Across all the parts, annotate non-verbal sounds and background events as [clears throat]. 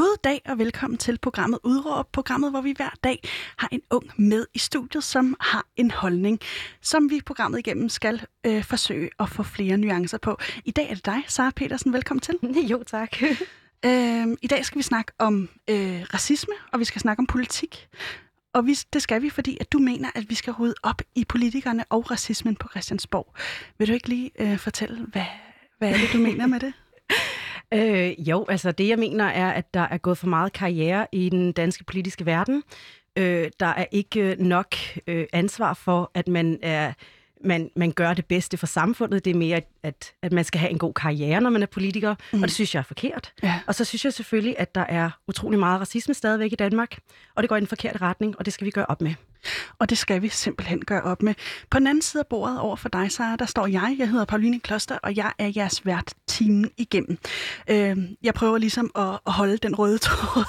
God dag og velkommen til programmet Udråb, programmet, hvor vi hver dag har en ung med i studiet, som har en holdning, som vi programmet igennem skal øh, forsøge at få flere nuancer på. I dag er det dig, Sara Petersen. Velkommen til. [laughs] Jo, tak. [laughs] øh, I dag skal vi snakke om øh, racisme, og vi skal snakke om politik. Og vi, det skal vi, fordi at du mener, at vi skal rydde op i politikerne og racismen på Christiansborg. Vil du ikke lige øh, fortælle, hvad, hvad er det, du mener med det? [laughs] Øh, jo, altså det jeg mener er, at der er gået for meget karriere i den danske politiske verden. Øh, der er ikke nok øh, ansvar for, at man er man, man gør det bedste for samfundet. Det er mere, at, at man skal have en god karriere, når man er politiker, mm. og det synes jeg er forkert. Ja. Og så synes jeg selvfølgelig, at der er utrolig meget racisme stadigvæk i Danmark, og det går i den forkerte retning, og det skal vi gøre op med. Og det skal vi simpelthen gøre op med. På den anden side af bordet over for dig, Sara, der står jeg. Jeg hedder Pauline Kloster, og jeg er jeres vært timen igennem. Øh, jeg prøver ligesom at, at holde den røde tråd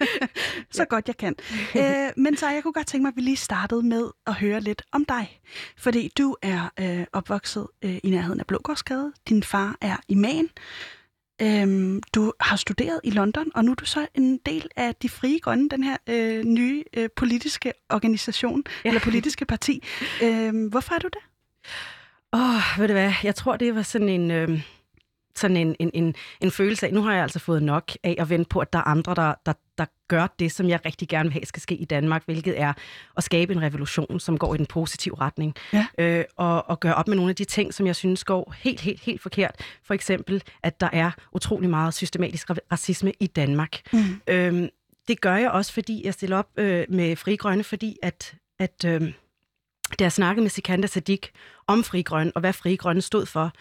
[laughs] så godt jeg kan. Øh, men så jeg kunne godt tænke mig, at vi lige startede med at høre lidt om dig. Fordi du er øh, opvokset øh, i nærheden af Blågårdsgade. Din far er imam. Øhm, du har studeret i London, og nu er du så en del af De Frie Grønne, den her øh, nye øh, politiske organisation, ja. eller politiske parti. Øhm, hvorfor er du det? Åh, oh, ved du hvad, jeg tror, det var sådan en... Øh sådan en, en, en, en følelse af, nu har jeg altså fået nok af at vente på, at der er andre, der, der, der gør det, som jeg rigtig gerne vil have skal ske i Danmark, hvilket er at skabe en revolution, som går i den positive retning. Ja. Øh, og, og gøre op med nogle af de ting, som jeg synes går helt, helt, helt forkert. For eksempel, at der er utrolig meget systematisk racisme i Danmark. Mm. Øhm, det gør jeg også, fordi jeg stiller op øh, med Fri Grønne, fordi at, at øh, da jeg snakkede med Sikander Sadik om Fri Grønne, og hvad Fri Grønne stod for,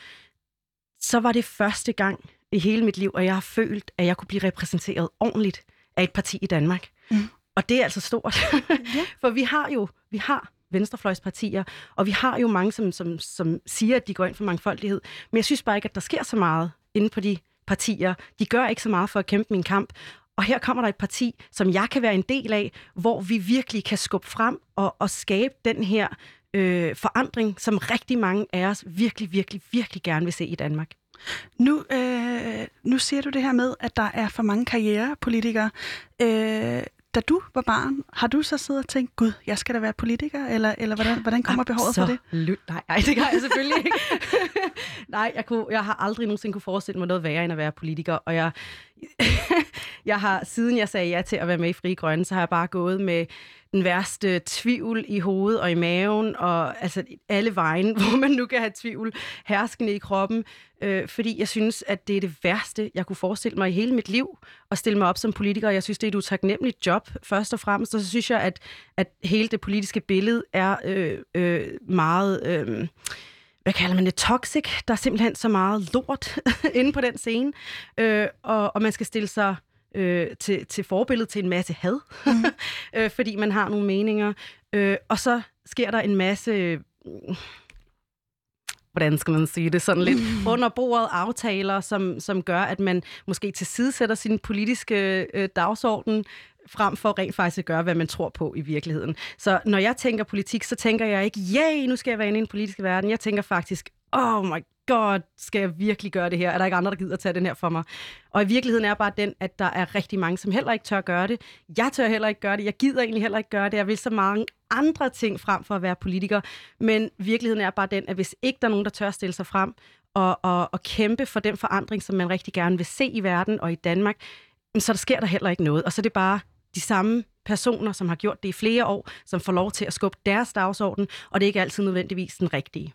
så var det første gang i hele mit liv, at jeg har følt, at jeg kunne blive repræsenteret ordentligt af et parti i Danmark. Mm. Og det er altså stort. [laughs] ja. For vi har jo vi har venstrefløjspartier, og vi har jo mange, som, som, som siger, at de går ind for mangfoldighed. Men jeg synes bare ikke, at der sker så meget inde på de partier. De gør ikke så meget for at kæmpe min kamp. Og her kommer der et parti, som jeg kan være en del af, hvor vi virkelig kan skubbe frem og, og skabe den her øh, forandring, som rigtig mange af os virkelig, virkelig, virkelig gerne vil se i Danmark. Nu, øh, nu siger du det her med, at der er for mange karrierepolitikere. Øh, da du var barn, har du så siddet og tænkt, gud, jeg skal da være politiker, eller, eller hvordan, hvordan kommer behovet for det? Nej, nej, det kan jeg selvfølgelig ikke. [laughs] nej, jeg, kunne, jeg har aldrig nogensinde kunne forestille mig noget værre end at være politiker, og jeg, [laughs] jeg har, siden jeg sagde ja til at være med i Fri Grønne, så har jeg bare gået med den værste tvivl i hovedet og i maven, og altså alle vejen, [laughs] hvor man nu kan have tvivl, herskende i kroppen, øh, fordi jeg synes, at det er det værste, jeg kunne forestille mig i hele mit liv, at stille mig op som politiker. Jeg synes, det er et utaknemmeligt job, først og fremmest, og så synes jeg, at, at hele det politiske billede er øh, øh, meget... Øh, hvad kalder man det, toxic. Der er simpelthen så meget lort [laughs] inde på den scene, øh, og, og man skal stille sig øh, til, til forbillede til en masse had, mm. [laughs] øh, fordi man har nogle meninger. Øh, og så sker der en masse... Øh, hvordan skal man sige det, sådan lidt mm. under bordet aftaler, som, som gør, at man måske tilsidesætter sin politiske øh, dagsorden, frem for rent faktisk at gøre, hvad man tror på i virkeligheden. Så når jeg tænker politik, så tænker jeg ikke, yay, nu skal jeg være inde i den politiske verden. Jeg tænker faktisk, oh my god, skal jeg virkelig gøre det her? Er der ikke andre, der gider tage den her for mig? Og i virkeligheden er bare den, at der er rigtig mange, som heller ikke tør gøre det. Jeg tør heller ikke gøre det. Jeg gider egentlig heller ikke gøre det. Jeg vil så mange andre ting frem for at være politiker. Men virkeligheden er bare den, at hvis ikke der er nogen, der tør stille sig frem og, og, og kæmpe for den forandring, som man rigtig gerne vil se i verden og i Danmark, så der sker der heller ikke noget. Og så er det bare de samme personer, som har gjort det i flere år, som får lov til at skubbe deres dagsorden, og det er ikke altid nødvendigvis den rigtige.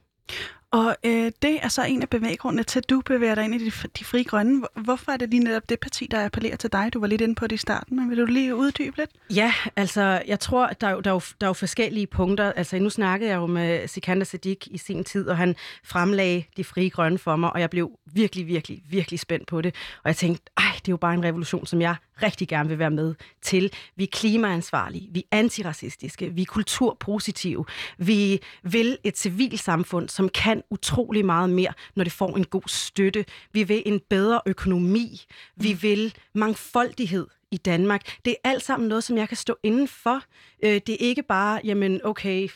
Og øh, det er så en af bevæggrundene til, at du bevæger dig ind i de, de frie grønne. Hvorfor er det lige netop det parti, der appellerer til dig? Du var lidt inde på det i starten, men vil du lige uddybe lidt? Ja, altså jeg tror, der er jo, der er jo, der er jo forskellige punkter. Altså nu snakkede jeg jo med Sikander Sadik i sin tid, og han fremlagde de frie grønne for mig, og jeg blev virkelig, virkelig, virkelig spændt på det. Og jeg tænkte, ej, det er jo bare en revolution, som jeg rigtig gerne vil være med til. Vi er klimaansvarlige, vi er antiracistiske, vi er kulturpositive, vi vil et civilsamfund, som kan utrolig meget mere, når det får en god støtte. Vi vil en bedre økonomi, vi mm. vil mangfoldighed i Danmark. Det er alt sammen noget, som jeg kan stå inden for. Øh, det er ikke bare, jamen okay,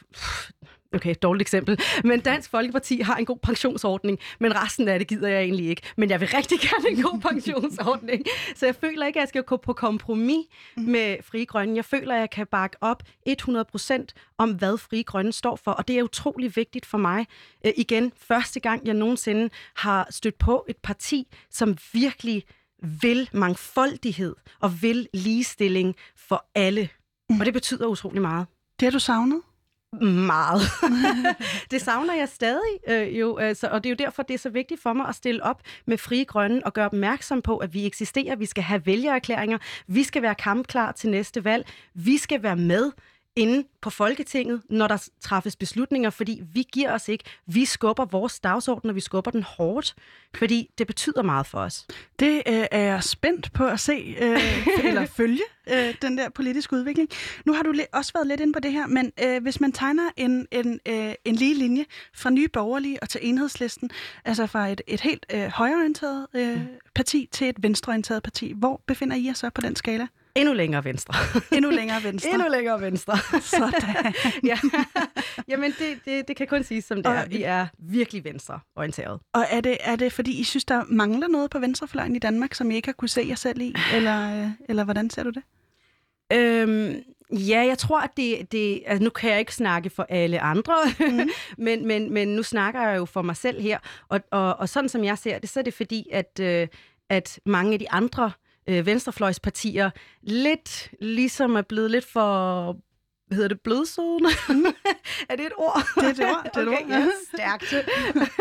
okay, dårligt eksempel, men Dansk Folkeparti har en god pensionsordning, men resten af det gider jeg egentlig ikke. Men jeg vil rigtig gerne en god pensionsordning. Så jeg føler ikke, at jeg skal gå på kompromis med Fri Grønne. Jeg føler, at jeg kan bakke op 100% om, hvad Fri Grønne står for, og det er utrolig vigtigt for mig. Øh, igen, første gang jeg nogensinde har stødt på et parti, som virkelig vil mangfoldighed og vil ligestilling for alle. Mm. Og det betyder utrolig meget. Det har du savnet? Meget. [laughs] det savner jeg stadig øh, jo, altså, og det er jo derfor, det er så vigtigt for mig at stille op med Frie Grønne og gøre opmærksom på, at vi eksisterer, vi skal have vælgererklæringer, vi skal være kampklar til næste valg, vi skal være med inde på Folketinget, når der træffes beslutninger, fordi vi giver os ikke. Vi skubber vores dagsorden, og vi skubber den hårdt, fordi det betyder meget for os. Det øh, er jeg spændt på at se, øh, [laughs] eller følge, øh, den der politiske udvikling. Nu har du også været lidt inde på det her, men øh, hvis man tegner en, en, øh, en lige linje fra Nye Borgerlige og til Enhedslisten, altså fra et, et helt øh, højreorienteret øh, parti til et venstreorienteret parti, hvor befinder I jer så på den skala? Endnu længere venstre. Endnu længere venstre. Endnu længere venstre. Sådan. [laughs] ja. Jamen, det, det, det kan kun siges som det og, er. Vi er virkelig venstreorienteret. Og er det, er det, fordi I synes, der mangler noget på venstrefløjen i Danmark, som I ikke har kunne se jer selv i? Eller, øh, eller hvordan ser du det? Øhm, Ja, jeg tror, at det, det altså nu kan jeg ikke snakke for alle andre, mm. [laughs] men, men, men nu snakker jeg jo for mig selv her, og, og, og sådan som jeg ser det, så er det fordi, at, øh, at mange af de andre øh, venstrefløjspartier lidt ligesom er blevet lidt for hvad hedder det, blødsødende? [laughs] er det et ord? Det er et ord. Det er okay, et ord. Ja, stærkt.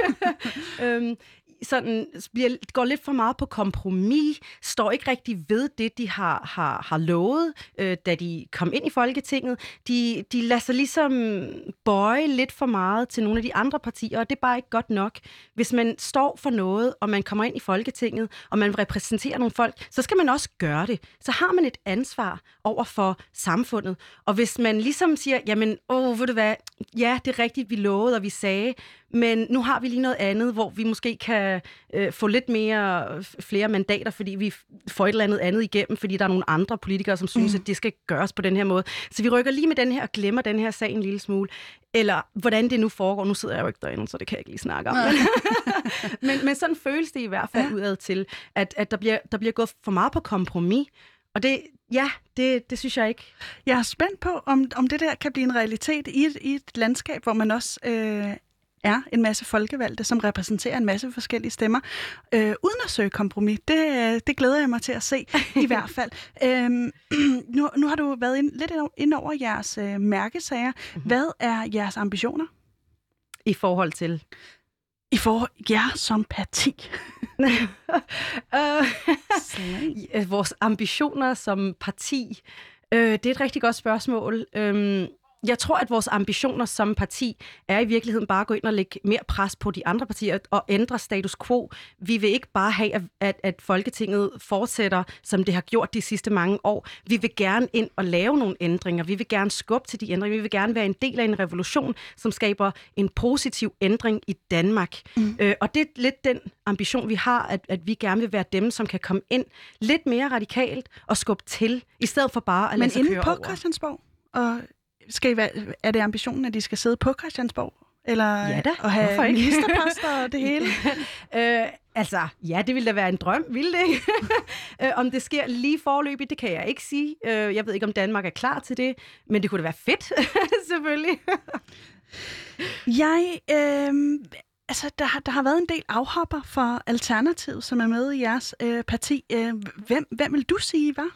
[laughs] øhm, sådan bliver, går lidt for meget på kompromis, står ikke rigtig ved det, de har, har, har lovet, øh, da de kom ind i Folketinget. De, de lader sig ligesom bøje lidt for meget til nogle af de andre partier, og det er bare ikke godt nok. Hvis man står for noget, og man kommer ind i Folketinget, og man repræsenterer nogle folk, så skal man også gøre det. Så har man et ansvar over for samfundet. Og hvis man ligesom siger, jamen, åh, ved du hvad, ja, det er rigtigt, vi lovede, og vi sagde, men nu har vi lige noget andet, hvor vi måske kan øh, få lidt mere flere mandater, fordi vi får et eller andet andet igennem, fordi der er nogle andre politikere, som synes, mm. at det skal gøres på den her måde. Så vi rykker lige med den her og glemmer den her sag en lille smule. Eller hvordan det nu foregår. Nu sidder jeg jo ikke derinde, så det kan jeg ikke lige snakke om. Men, [laughs] men, men sådan føles det i hvert fald ja. udad til, at, at der, bliver, der bliver gået for meget på kompromis. Og det, ja, det, det synes jeg ikke. Jeg er spændt på, om, om det der kan blive en realitet i et, i et landskab, hvor man også øh, er en masse folkevalgte, som repræsenterer en masse forskellige stemmer, øh, uden at søge kompromis. Det, det glæder jeg mig til at se, i [laughs] hvert fald. Øhm, [clears throat] nu, nu har du været ind, lidt ind over jeres øh, mærkesager. Mm-hmm. Hvad er jeres ambitioner? I forhold til? I forhold jer som parti. [laughs] øh, [laughs] vores ambitioner som parti, øh, det er et rigtig godt spørgsmål. Øh, jeg tror, at vores ambitioner som parti er i virkeligheden bare at gå ind og lægge mere pres på de andre partier og ændre status quo. Vi vil ikke bare have, at, at Folketinget fortsætter, som det har gjort de sidste mange år. Vi vil gerne ind og lave nogle ændringer. Vi vil gerne skubbe til de ændringer. Vi vil gerne være en del af en revolution, som skaber en positiv ændring i Danmark. Mm. Øh, og det er lidt den ambition, vi har, at, at vi gerne vil være dem, som kan komme ind lidt mere radikalt og skubbe til, i stedet for bare at lade Men sig køre på over. Christiansborg? Og skal I være, er det ambitionen, at de skal sidde på Christiansborg? Eller ja da, at have ministerposter og det [laughs] hele? øh, altså, ja, det ville da være en drøm, ville det ikke? [laughs] øh, om det sker lige forløbigt, det kan jeg ikke sige. Øh, jeg ved ikke, om Danmark er klar til det, men det kunne da være fedt, [laughs] selvfølgelig. jeg, øh, altså, der, der har været en del afhopper for Alternativet, som er med i jeres øh, parti. Øh, hvem, hvem vil du sige var?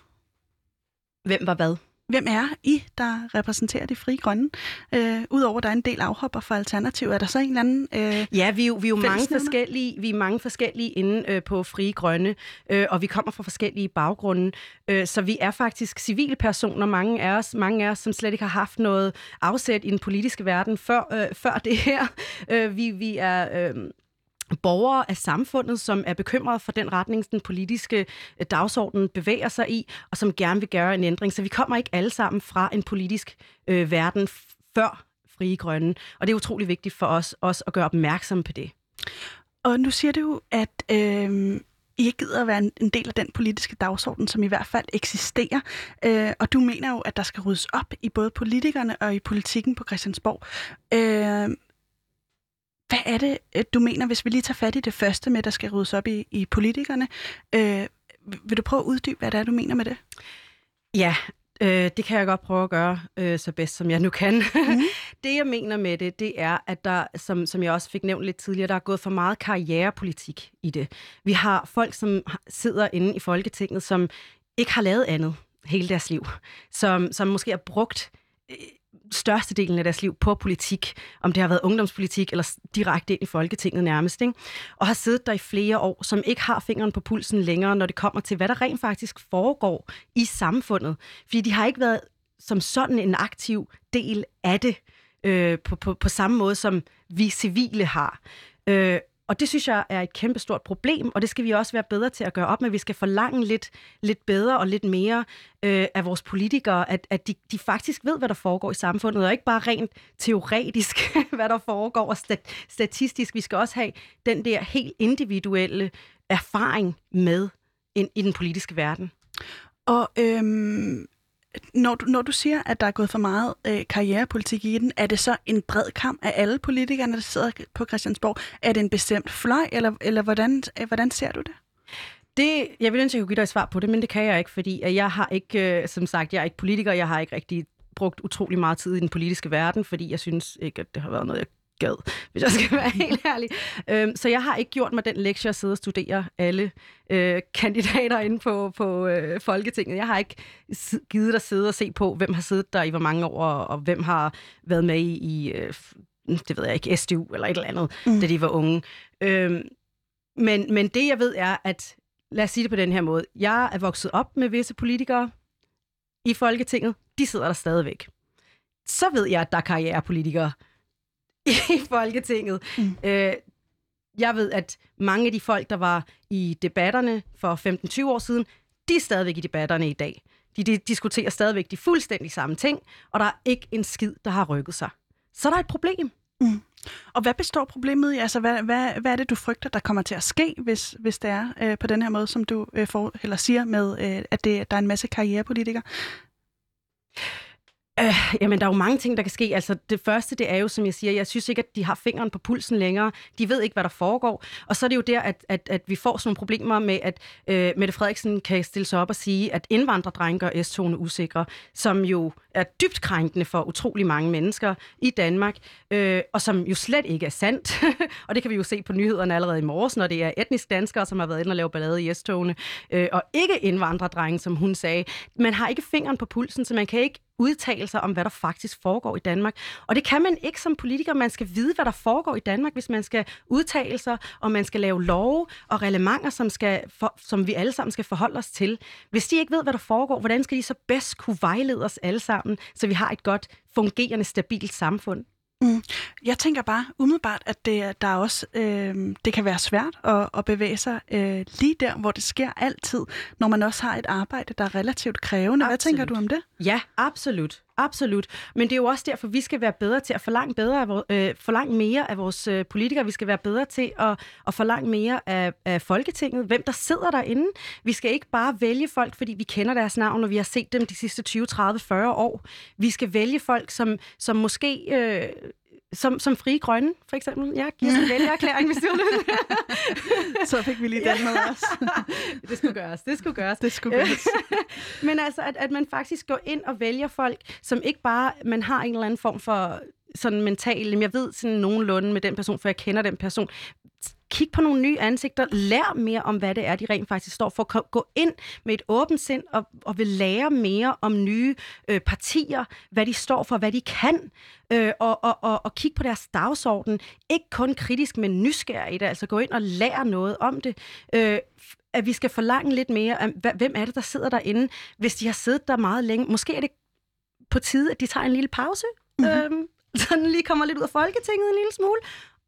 Hvem var hvad? Hvem er I, der repræsenterer de frie grønne? Øh, Udover at der er en del afhopper for Alternativ, er der så en eller anden øh, Ja, vi er jo, vi er jo mange forskellige, vi er mange forskellige inde øh, på frie grønne, øh, og vi kommer fra forskellige baggrunde. Øh, så vi er faktisk civile personer, mange af os, mange af os, som slet ikke har haft noget afsæt i den politiske verden før, øh, før det her. Øh, vi, vi er... Øh, borgere af samfundet, som er bekymrede for den retning, den politiske øh, dagsorden bevæger sig i, og som gerne vil gøre en ændring. Så vi kommer ikke alle sammen fra en politisk øh, verden før Frie Grønne, og det er utrolig vigtigt for os også at gøre opmærksom på det. Og nu siger du, at øh, I ikke gider at være en, en del af den politiske dagsorden, som i hvert fald eksisterer. Øh, og du mener jo, at der skal ryddes op i både politikerne og i politikken på Christiansborg. Øh, hvad er det, øh, du mener, hvis vi lige tager fat i det første med, der skal ryddes op i, i politikerne? Øh, vil du prøve at uddybe, hvad det er, du mener med det? Ja, øh, det kan jeg godt prøve at gøre øh, så bedst, som jeg nu kan. Mm. [laughs] det, jeg mener med det, det er, at der, som, som jeg også fik nævnt lidt tidligere, der er gået for meget karrierepolitik i det. Vi har folk, som sidder inde i Folketinget, som ikke har lavet andet hele deres liv, som, som måske har brugt øh, størstedelen af deres liv på politik, om det har været ungdomspolitik eller direkte ind i Folketinget nærmest, ikke? og har siddet der i flere år, som ikke har fingeren på pulsen længere, når det kommer til, hvad der rent faktisk foregår i samfundet. Fordi de har ikke været som sådan en aktiv del af det øh, på, på, på samme måde, som vi civile har. Øh, og det synes jeg er et kæmpestort problem, og det skal vi også være bedre til at gøre op med. Vi skal forlange lidt, lidt bedre og lidt mere øh, af vores politikere, at, at de, de faktisk ved, hvad der foregår i samfundet, og ikke bare rent teoretisk, [laughs] hvad der foregår, og stat, statistisk. Vi skal også have den der helt individuelle erfaring med ind i den politiske verden. Og øhm, når du, når du siger, at der er gået for meget øh, karrierepolitik i den, er det så en bred kamp af alle politikerne, der sidder på Christiansborg? Er det en bestemt fløj, eller, eller hvordan, øh, hvordan ser du det? Det, jeg vil ønske, at jeg kunne give dig et svar på det, men det kan jeg ikke, fordi øh, jeg har ikke, øh, som sagt, jeg er ikke politiker, jeg har ikke rigtig brugt utrolig meget tid i den politiske verden, fordi jeg synes ikke, at det har været noget, jeg gad, hvis jeg skal være [laughs] helt ærlig. Øhm, så jeg har ikke gjort mig den lektie at sidde og studere alle øh, kandidater inde på, på øh, Folketinget. Jeg har ikke givet at sidde og se på, hvem har siddet der i hvor mange år, og hvem har været med i, i øh, det ved jeg ikke, SDU eller et eller andet, mm. da de var unge. Øhm, men, men det jeg ved er, at lad os sige det på den her måde. Jeg er vokset op med visse politikere i Folketinget. De sidder der stadigvæk. Så ved jeg, at der er karrierepolitikere, i Folketinget. Mm. Øh, jeg ved, at mange af de folk, der var i debatterne for 15-20 år siden, de er stadigvæk i debatterne i dag. De, de diskuterer stadigvæk de fuldstændig samme ting, og der er ikke en skid, der har rykket sig. Så der er et problem. Mm. Og hvad består problemet i? Altså, hvad, hvad, hvad er det, du frygter, der kommer til at ske, hvis, hvis det er øh, på den her måde, som du øh, får, eller siger med, øh, at det, der er en masse karrierepolitikere? Øh, jamen, der er jo mange ting, der kan ske. Altså, det første, det er jo, som jeg siger, jeg synes ikke, at de har fingeren på pulsen længere. De ved ikke, hvad der foregår. Og så er det jo der, at, at, at vi får sådan nogle problemer med, at øh, Mette Frederiksen kan stille sig op og sige, at indvandrerdrenge gør S-togene usikre, som jo er dybt krænkende for utrolig mange mennesker i Danmark, øh, og som jo slet ikke er sandt. [laughs] og det kan vi jo se på nyhederne allerede i morges, når det er etnisk danskere, som har været inde og lave ballade i S-togene, øh, og ikke indvandrerdrenge, som hun sagde. Man har ikke fingeren på pulsen, så man kan ikke udtale sig om, hvad der faktisk foregår i Danmark. Og det kan man ikke som politiker. Man skal vide, hvad der foregår i Danmark, hvis man skal udtale sig, og man skal lave love og relevanter, som, skal for, som vi alle sammen skal forholde os til. Hvis de ikke ved, hvad der foregår, hvordan skal de så bedst kunne vejlede os alle sammen, så vi har et godt, fungerende, stabilt samfund? Mm. Jeg tænker bare umiddelbart, at det, der også, øh, det kan være svært at, at bevæge sig øh, lige der, hvor det sker altid, når man også har et arbejde, der er relativt krævende. Absolut. Hvad tænker du om det? Ja, absolut. Absolut. Men det er jo også derfor, vi skal være bedre til at forlange, bedre af, øh, forlange mere af vores øh, politikere. Vi skal være bedre til at, at forlange mere af, af Folketinget. Hvem der sidder derinde. Vi skal ikke bare vælge folk, fordi vi kender deres navn, og vi har set dem de sidste 20, 30, 40 år. Vi skal vælge folk, som, som måske øh, som, som frie grønne, for eksempel. Jeg giver sådan en vælgererklæring, hvis du vil. [laughs] Så fik vi lige den med os. [laughs] det skulle gøres, det skulle gøres. Det skulle gøres. [laughs] Men altså, at, at man faktisk går ind og vælger folk, som ikke bare, man har en eller anden form for sådan mental, jeg ved sådan nogenlunde med den person, for jeg kender den person. Kig på nogle nye ansigter, lær mere om, hvad det er, de rent faktisk står for. Gå ind med et åbent sind og, og vil lære mere om nye øh, partier, hvad de står for, hvad de kan, øh, og, og, og, og kig på deres dagsorden. Ikke kun kritisk, men nysgerrigt. Altså gå ind og lære noget om det. Øh, at vi skal forlange lidt mere af, hvem er det, der sidder derinde, hvis de har siddet der meget længe. Måske er det på tide, at de tager en lille pause. Mm-hmm. Øhm, sådan lige kommer lidt ud af Folketinget en lille smule,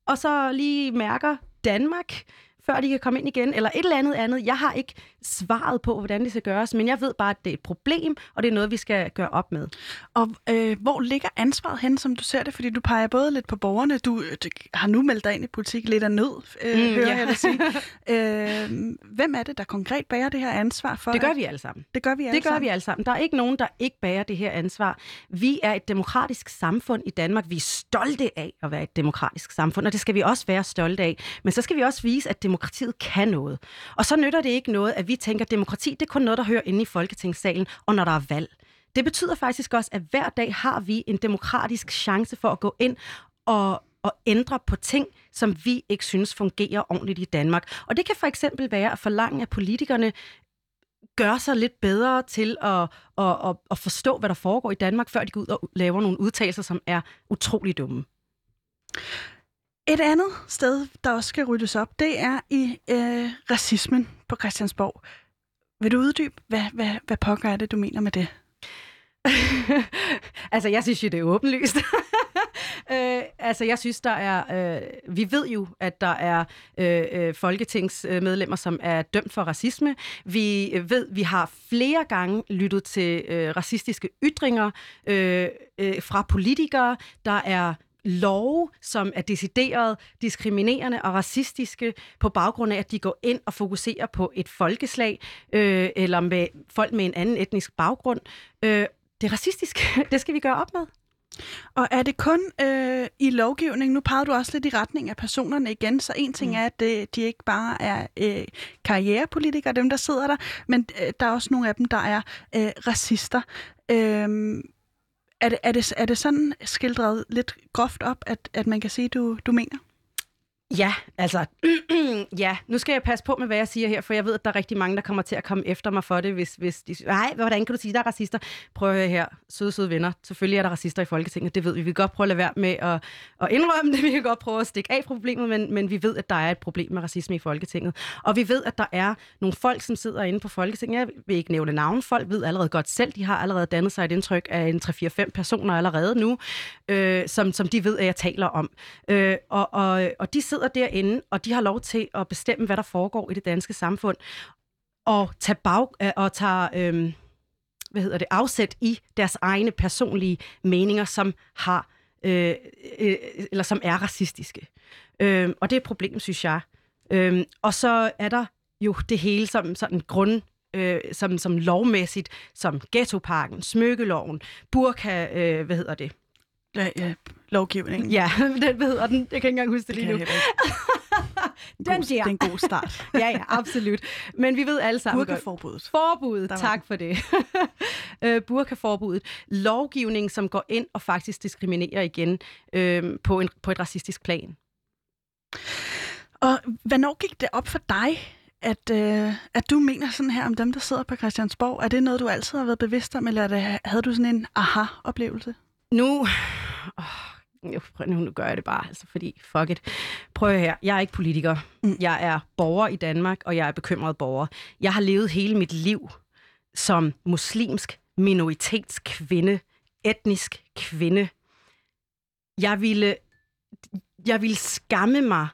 og så lige mærker Danmark, før de kan komme ind igen, eller et eller andet andet. Jeg har ikke svaret på, hvordan det skal gøres, men jeg ved bare, at det er et problem, og det er noget, vi skal gøre op med. Og øh, hvor ligger ansvaret hen, som du ser det? Fordi du peger både lidt på borgerne, du, du har nu meldt dig ind i politik lidt af nød, øh, mm, hører ja. jeg dig sige. [laughs] øh, hvem er det, der konkret bærer det her ansvar for? Det gør vi alle sammen. Det gør vi alle det gør sammen. vi alle sammen. Der er ikke nogen, der ikke bærer det her ansvar. Vi er et demokratisk samfund i Danmark. Vi er stolte af at være et demokratisk samfund, og det skal vi også være stolte af. Men så skal vi også vise, at demokratiet kan noget. Og så nytter det ikke noget, at vi tænker, at demokrati det er kun noget, der hører inde i Folketingssalen, og når der er valg. Det betyder faktisk også, at hver dag har vi en demokratisk chance for at gå ind og, og ændre på ting, som vi ikke synes fungerer ordentligt i Danmark. Og det kan for eksempel være at forlange, at politikerne gør sig lidt bedre til at, at, at, at forstå, hvad der foregår i Danmark, før de går ud og laver nogle udtalelser, som er utrolig dumme. Et andet sted, der også skal ryddes op, det er i øh, racismen på Christiansborg. Vil du uddybe, hvad, hvad, hvad pokker er det, du mener med det? [laughs] altså, jeg synes jo, det er åbenlyst. [laughs] øh, altså, jeg synes, der er... Øh, vi ved jo, at der er øh, øh, folketingsmedlemmer, som er dømt for racisme. Vi ved, vi har flere gange lyttet til øh, racistiske ytringer øh, øh, fra politikere. Der er love, som er decideret diskriminerende og racistiske på baggrund af, at de går ind og fokuserer på et folkeslag øh, eller med folk med en anden etnisk baggrund. Øh, det er racistisk. [laughs] det skal vi gøre op med. Og er det kun øh, i lovgivning? Nu pegede du også lidt i retning af personerne igen, så en ting mm. er, at det, de ikke bare er øh, karrierepolitikere, dem der sidder der, men øh, der er også nogle af dem, der er øh, racister. Øh, er det, er, det, er det sådan skildret lidt groft op, at, at man kan sige, du, du mener? Ja, altså, [clears throat] ja, nu skal jeg passe på med, hvad jeg siger her, for jeg ved, at der er rigtig mange, der kommer til at komme efter mig for det, hvis, hvis de nej, hvordan kan du sige, der er racister? Prøv at høre her, søde, søde venner. Selvfølgelig er der racister i Folketinget, det ved vi. Vi kan godt prøve at lade være med at, at indrømme det, [laughs] vi kan godt prøve at stikke af problemet, men, men vi ved, at der er et problem med racisme i Folketinget. Og vi ved, at der er nogle folk, som sidder inde på Folketinget. Jeg vil ikke nævne navn. Folk ved allerede godt selv, de har allerede dannet sig et indtryk af en 3-4-5 personer allerede nu, øh, som, som de ved, at jeg taler om. Øh, og, og, og de sidder sidder derinde, og de har lov til at bestemme, hvad der foregår i det danske samfund, og tage, bag, øh, og tage øhm, hvad hedder det, afsæt i deres egne personlige meninger, som har øh, øh, øh eller som er racistiske. Øh, og det er et problem, synes jeg. Øh, og så er der jo det hele som sådan grund øh, som, som lovmæssigt, som ghettoparken, smykkeloven, burka, øh, hvad hedder det? Ja, ja, lovgivningen. Ja, [laughs] den hedder den. Jeg kan ikke engang huske det, det lige nu. [laughs] den god, Det er en god start. [laughs] ja, ja, absolut. Men vi ved alle sammen Burkaforbuddet. Forbuddet, tak for det. uh, burkaforbuddet. Lovgivning, som går ind og faktisk diskriminerer igen uh, på, en, på et racistisk plan. Og hvornår gik det op for dig, at, øh, at du mener sådan her om dem, der sidder på Christiansborg? Er det noget, du altid har været bevidst om, eller det, havde du sådan en aha-oplevelse? Nu... Oh, nu, nu gør jeg det bare, altså, fordi fuck it. Prøv her, jeg er ikke politiker. Mm. Jeg er borger i Danmark, og jeg er bekymret borger. Jeg har levet hele mit liv som muslimsk minoritetskvinde, etnisk kvinde. Jeg ville, jeg ville skamme mig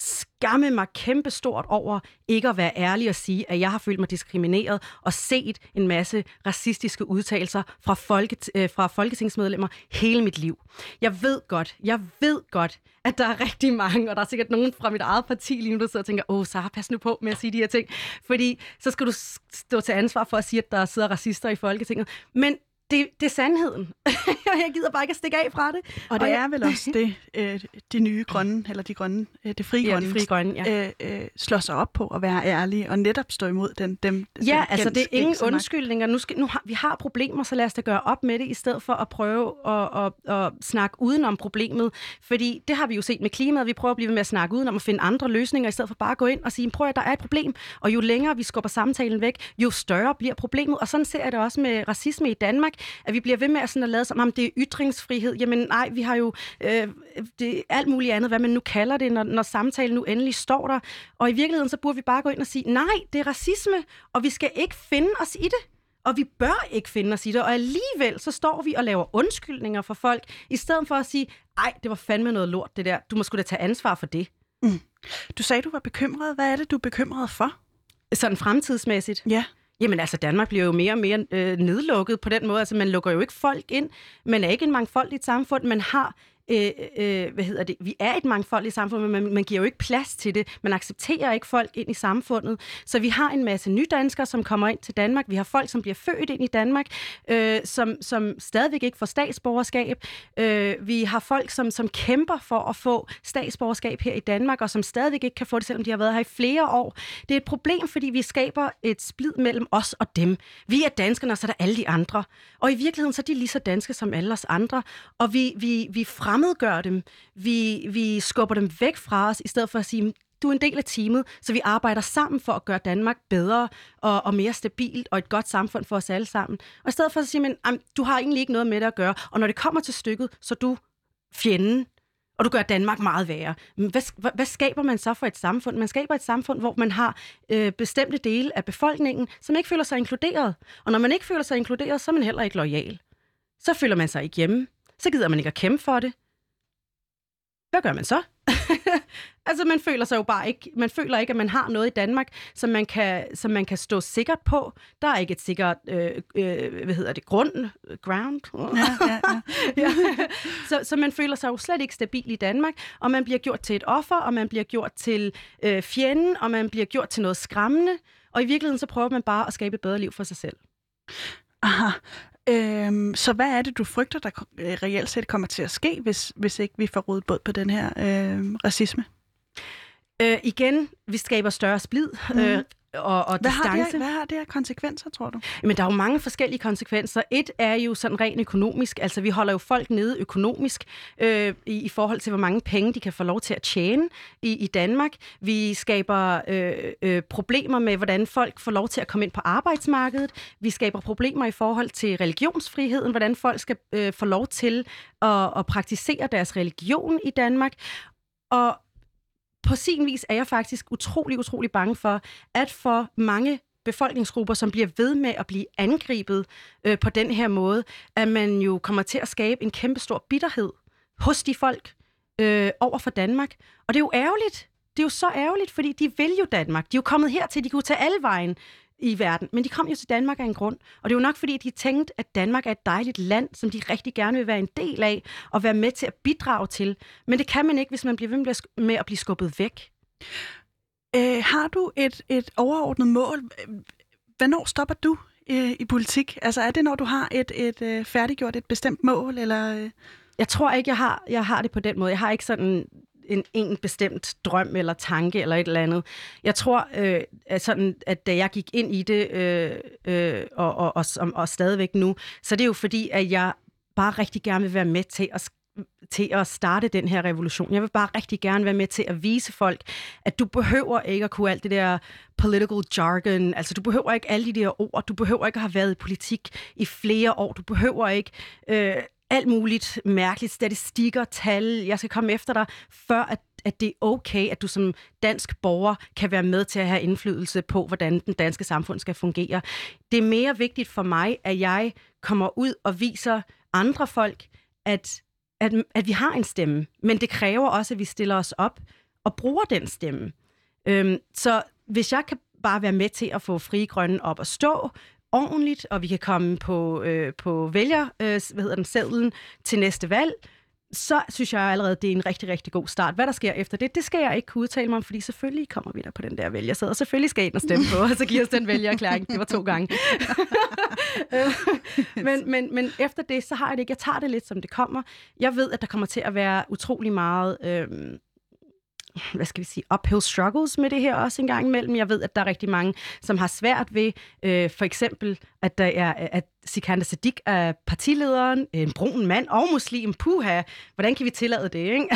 skamme mig kæmpestort over ikke at være ærlig og sige, at jeg har følt mig diskrimineret og set en masse racistiske udtalelser fra, folket, øh, fra folketingsmedlemmer hele mit liv. Jeg ved godt, jeg ved godt, at der er rigtig mange, og der er sikkert nogen fra mit eget parti lige nu, der sidder og tænker, åh, Sara, pas nu på med at sige de her ting, fordi så skal du stå til ansvar for at sige, at der sidder racister i Folketinget. Men det, det er sandheden. [laughs] jeg gider bare ikke at stikke af fra det. Og det og er jeg... vel også det, [laughs] øh, de nye grønne, eller de grønne, øh, det frie ja, grønne, de frie grønne ja. øh, øh, slår sig op på at være ærlige og netop stå imod den, dem. Ja, den altså det er ingen undskyldninger. Nu, skal, nu har, vi har problemer, så lad os da gøre op med det, i stedet for at prøve at, at, at snakke udenom problemet. Fordi det har vi jo set med klimaet. Vi prøver at blive ved med at snakke udenom og finde andre løsninger, i stedet for bare at gå ind og sige, prøv at der er et problem. Og jo længere vi skubber samtalen væk, jo større bliver problemet. Og sådan ser jeg det også med racisme i Danmark, at vi bliver ved med med sådan at lade som om det er ytringsfrihed. Jamen nej, vi har jo øh, det, alt muligt andet, hvad man nu kalder det, når, når samtalen nu endelig står der. Og i virkeligheden, så burde vi bare gå ind og sige, nej, det er racisme, og vi skal ikke finde os i det. Og vi bør ikke finde os i det. Og alligevel så står vi og laver undskyldninger for folk, i stedet for at sige, ej, det var fandme noget lort det der. Du må sgu da tage ansvar for det. Mm. Du sagde, du var bekymret. Hvad er det, du er bekymret for? Sådan fremtidsmæssigt? Ja. Jamen altså, Danmark bliver jo mere og mere øh, nedlukket på den måde. Altså, man lukker jo ikke folk ind. Man er ikke en mangfoldigt samfund. Man har øh, øh, hvad hedder det, vi er et mangfoldigt samfund, men man, man giver jo ikke plads til det. Man accepterer ikke folk ind i samfundet. Så vi har en masse nydanskere, som kommer ind til Danmark. Vi har folk, som bliver født ind i Danmark, øh, som, som stadigvæk ikke får statsborgerskab. Øh, vi har folk, som, som kæmper for at få statsborgerskab her i Danmark, og som stadigvæk ikke kan få det, selvom de har været her i flere år. Det er et problem, fordi vi skaber et splid mellem os og dem. Vi er danskerne, og så er der alle de andre. Og i virkeligheden, så er de lige så danske som alle os andre. Og vi, vi, vi frem fremmedgør dem. Vi, vi skubber dem væk fra os, i stedet for at sige, du er en del af teamet, så vi arbejder sammen for at gøre Danmark bedre og, og mere stabilt og et godt samfund for os alle sammen. Og i stedet for at sige, men, du har egentlig ikke noget med det at gøre, og når det kommer til stykket, så er du fjenden, og du gør Danmark meget værre. Hvad, hvad skaber man så for et samfund? Man skaber et samfund, hvor man har øh, bestemte dele af befolkningen, som ikke føler sig inkluderet. Og når man ikke føler sig inkluderet, så er man heller ikke lojal. Så føler man sig ikke hjemme. Så gider man ikke at kæmpe for det hvad gør man så? [laughs] altså, man føler sig jo bare ikke, man føler ikke, at man har noget i Danmark, som man kan, som man kan stå sikkert på. Der er ikke et sikkert, øh, øh, hvad hedder det, grund, ground. Ja, ja, ja. [laughs] ja. Så, så man føler sig jo slet ikke stabil i Danmark, og man bliver gjort til et offer, og man bliver gjort til øh, fjenden, og man bliver gjort til noget skræmmende, og i virkeligheden så prøver man bare at skabe et bedre liv for sig selv. Aha. Øhm, så hvad er det, du frygter, der øh, reelt set kommer til at ske, hvis, hvis ikke vi får rådet båd på den her øh, racisme? Øh, igen, vi skaber større splid. Mm. Øh, og, og hvad, har det, hvad har det her konsekvenser, tror du? Jamen, der er jo mange forskellige konsekvenser. Et er jo sådan rent økonomisk. Altså, vi holder jo folk nede økonomisk øh, i, i forhold til, hvor mange penge de kan få lov til at tjene i, i Danmark. Vi skaber øh, øh, problemer med, hvordan folk får lov til at komme ind på arbejdsmarkedet. Vi skaber problemer i forhold til religionsfriheden, hvordan folk skal øh, få lov til at, at praktisere deres religion i Danmark. Og på sin vis er jeg faktisk utrolig, utrolig bange for, at for mange befolkningsgrupper, som bliver ved med at blive angrebet øh, på den her måde, at man jo kommer til at skabe en kæmpe stor bitterhed hos de folk øh, over for Danmark. Og det er jo ærgerligt. Det er jo så ærgerligt, fordi de vil jo Danmark. De er jo kommet hertil, de kunne tage alle vejen i verden. Men de kom jo til Danmark af en grund. Og det er jo nok, fordi de tænkte, at Danmark er et dejligt land, som de rigtig gerne vil være en del af og være med til at bidrage til. Men det kan man ikke, hvis man bliver ved med at blive skubbet væk. Øh, har du et, et overordnet mål? Hvornår stopper du øh, i politik? Altså er det, når du har et, et øh, færdiggjort et bestemt mål? Eller, øh? Jeg tror ikke, jeg har, jeg har det på den måde. Jeg har ikke sådan en, en bestemt drøm eller tanke eller et eller andet. Jeg tror, øh, at, sådan, at da jeg gik ind i det, øh, øh, og, og, og, og, og stadigvæk nu, så det er jo fordi, at jeg bare rigtig gerne vil være med til at til at starte den her revolution. Jeg vil bare rigtig gerne være med til at vise folk, at du behøver ikke at kunne alt det der political jargon, altså du behøver ikke alle de der ord, du behøver ikke at have været i politik i flere år, du behøver ikke øh, alt muligt mærkeligt, statistikker, tal, jeg skal komme efter dig, før at at det er okay, at du som dansk borger kan være med til at have indflydelse på, hvordan den danske samfund skal fungere. Det er mere vigtigt for mig, at jeg kommer ud og viser andre folk, at, at, at vi har en stemme. Men det kræver også, at vi stiller os op og bruger den stemme. Øhm, så hvis jeg kan bare være med til at få frie grønne op at stå, ordentligt, og vi kan komme på, øh, på vælger, øh, hvad hedder den, sedlen til næste valg, så synes jeg allerede, det er en rigtig, rigtig god start. Hvad der sker efter det, det skal jeg ikke kunne udtale mig om, fordi selvfølgelig kommer vi der på den der vælgersæd, og selvfølgelig skal jeg ind og stemme på, og så giver os den vælgererklæring. Det var to gange. [laughs] men, men, men efter det, så har jeg det ikke. Jeg tager det lidt, som det kommer. Jeg ved, at der kommer til at være utrolig meget... Øh, hvad skal vi sige, uphill struggles med det her også en gang imellem. Jeg ved, at der er rigtig mange, som har svært ved, øh, for eksempel, at der er, at Sikander Sadik er partilederen, en brun mand og muslim. Puha, hvordan kan vi tillade det, ikke?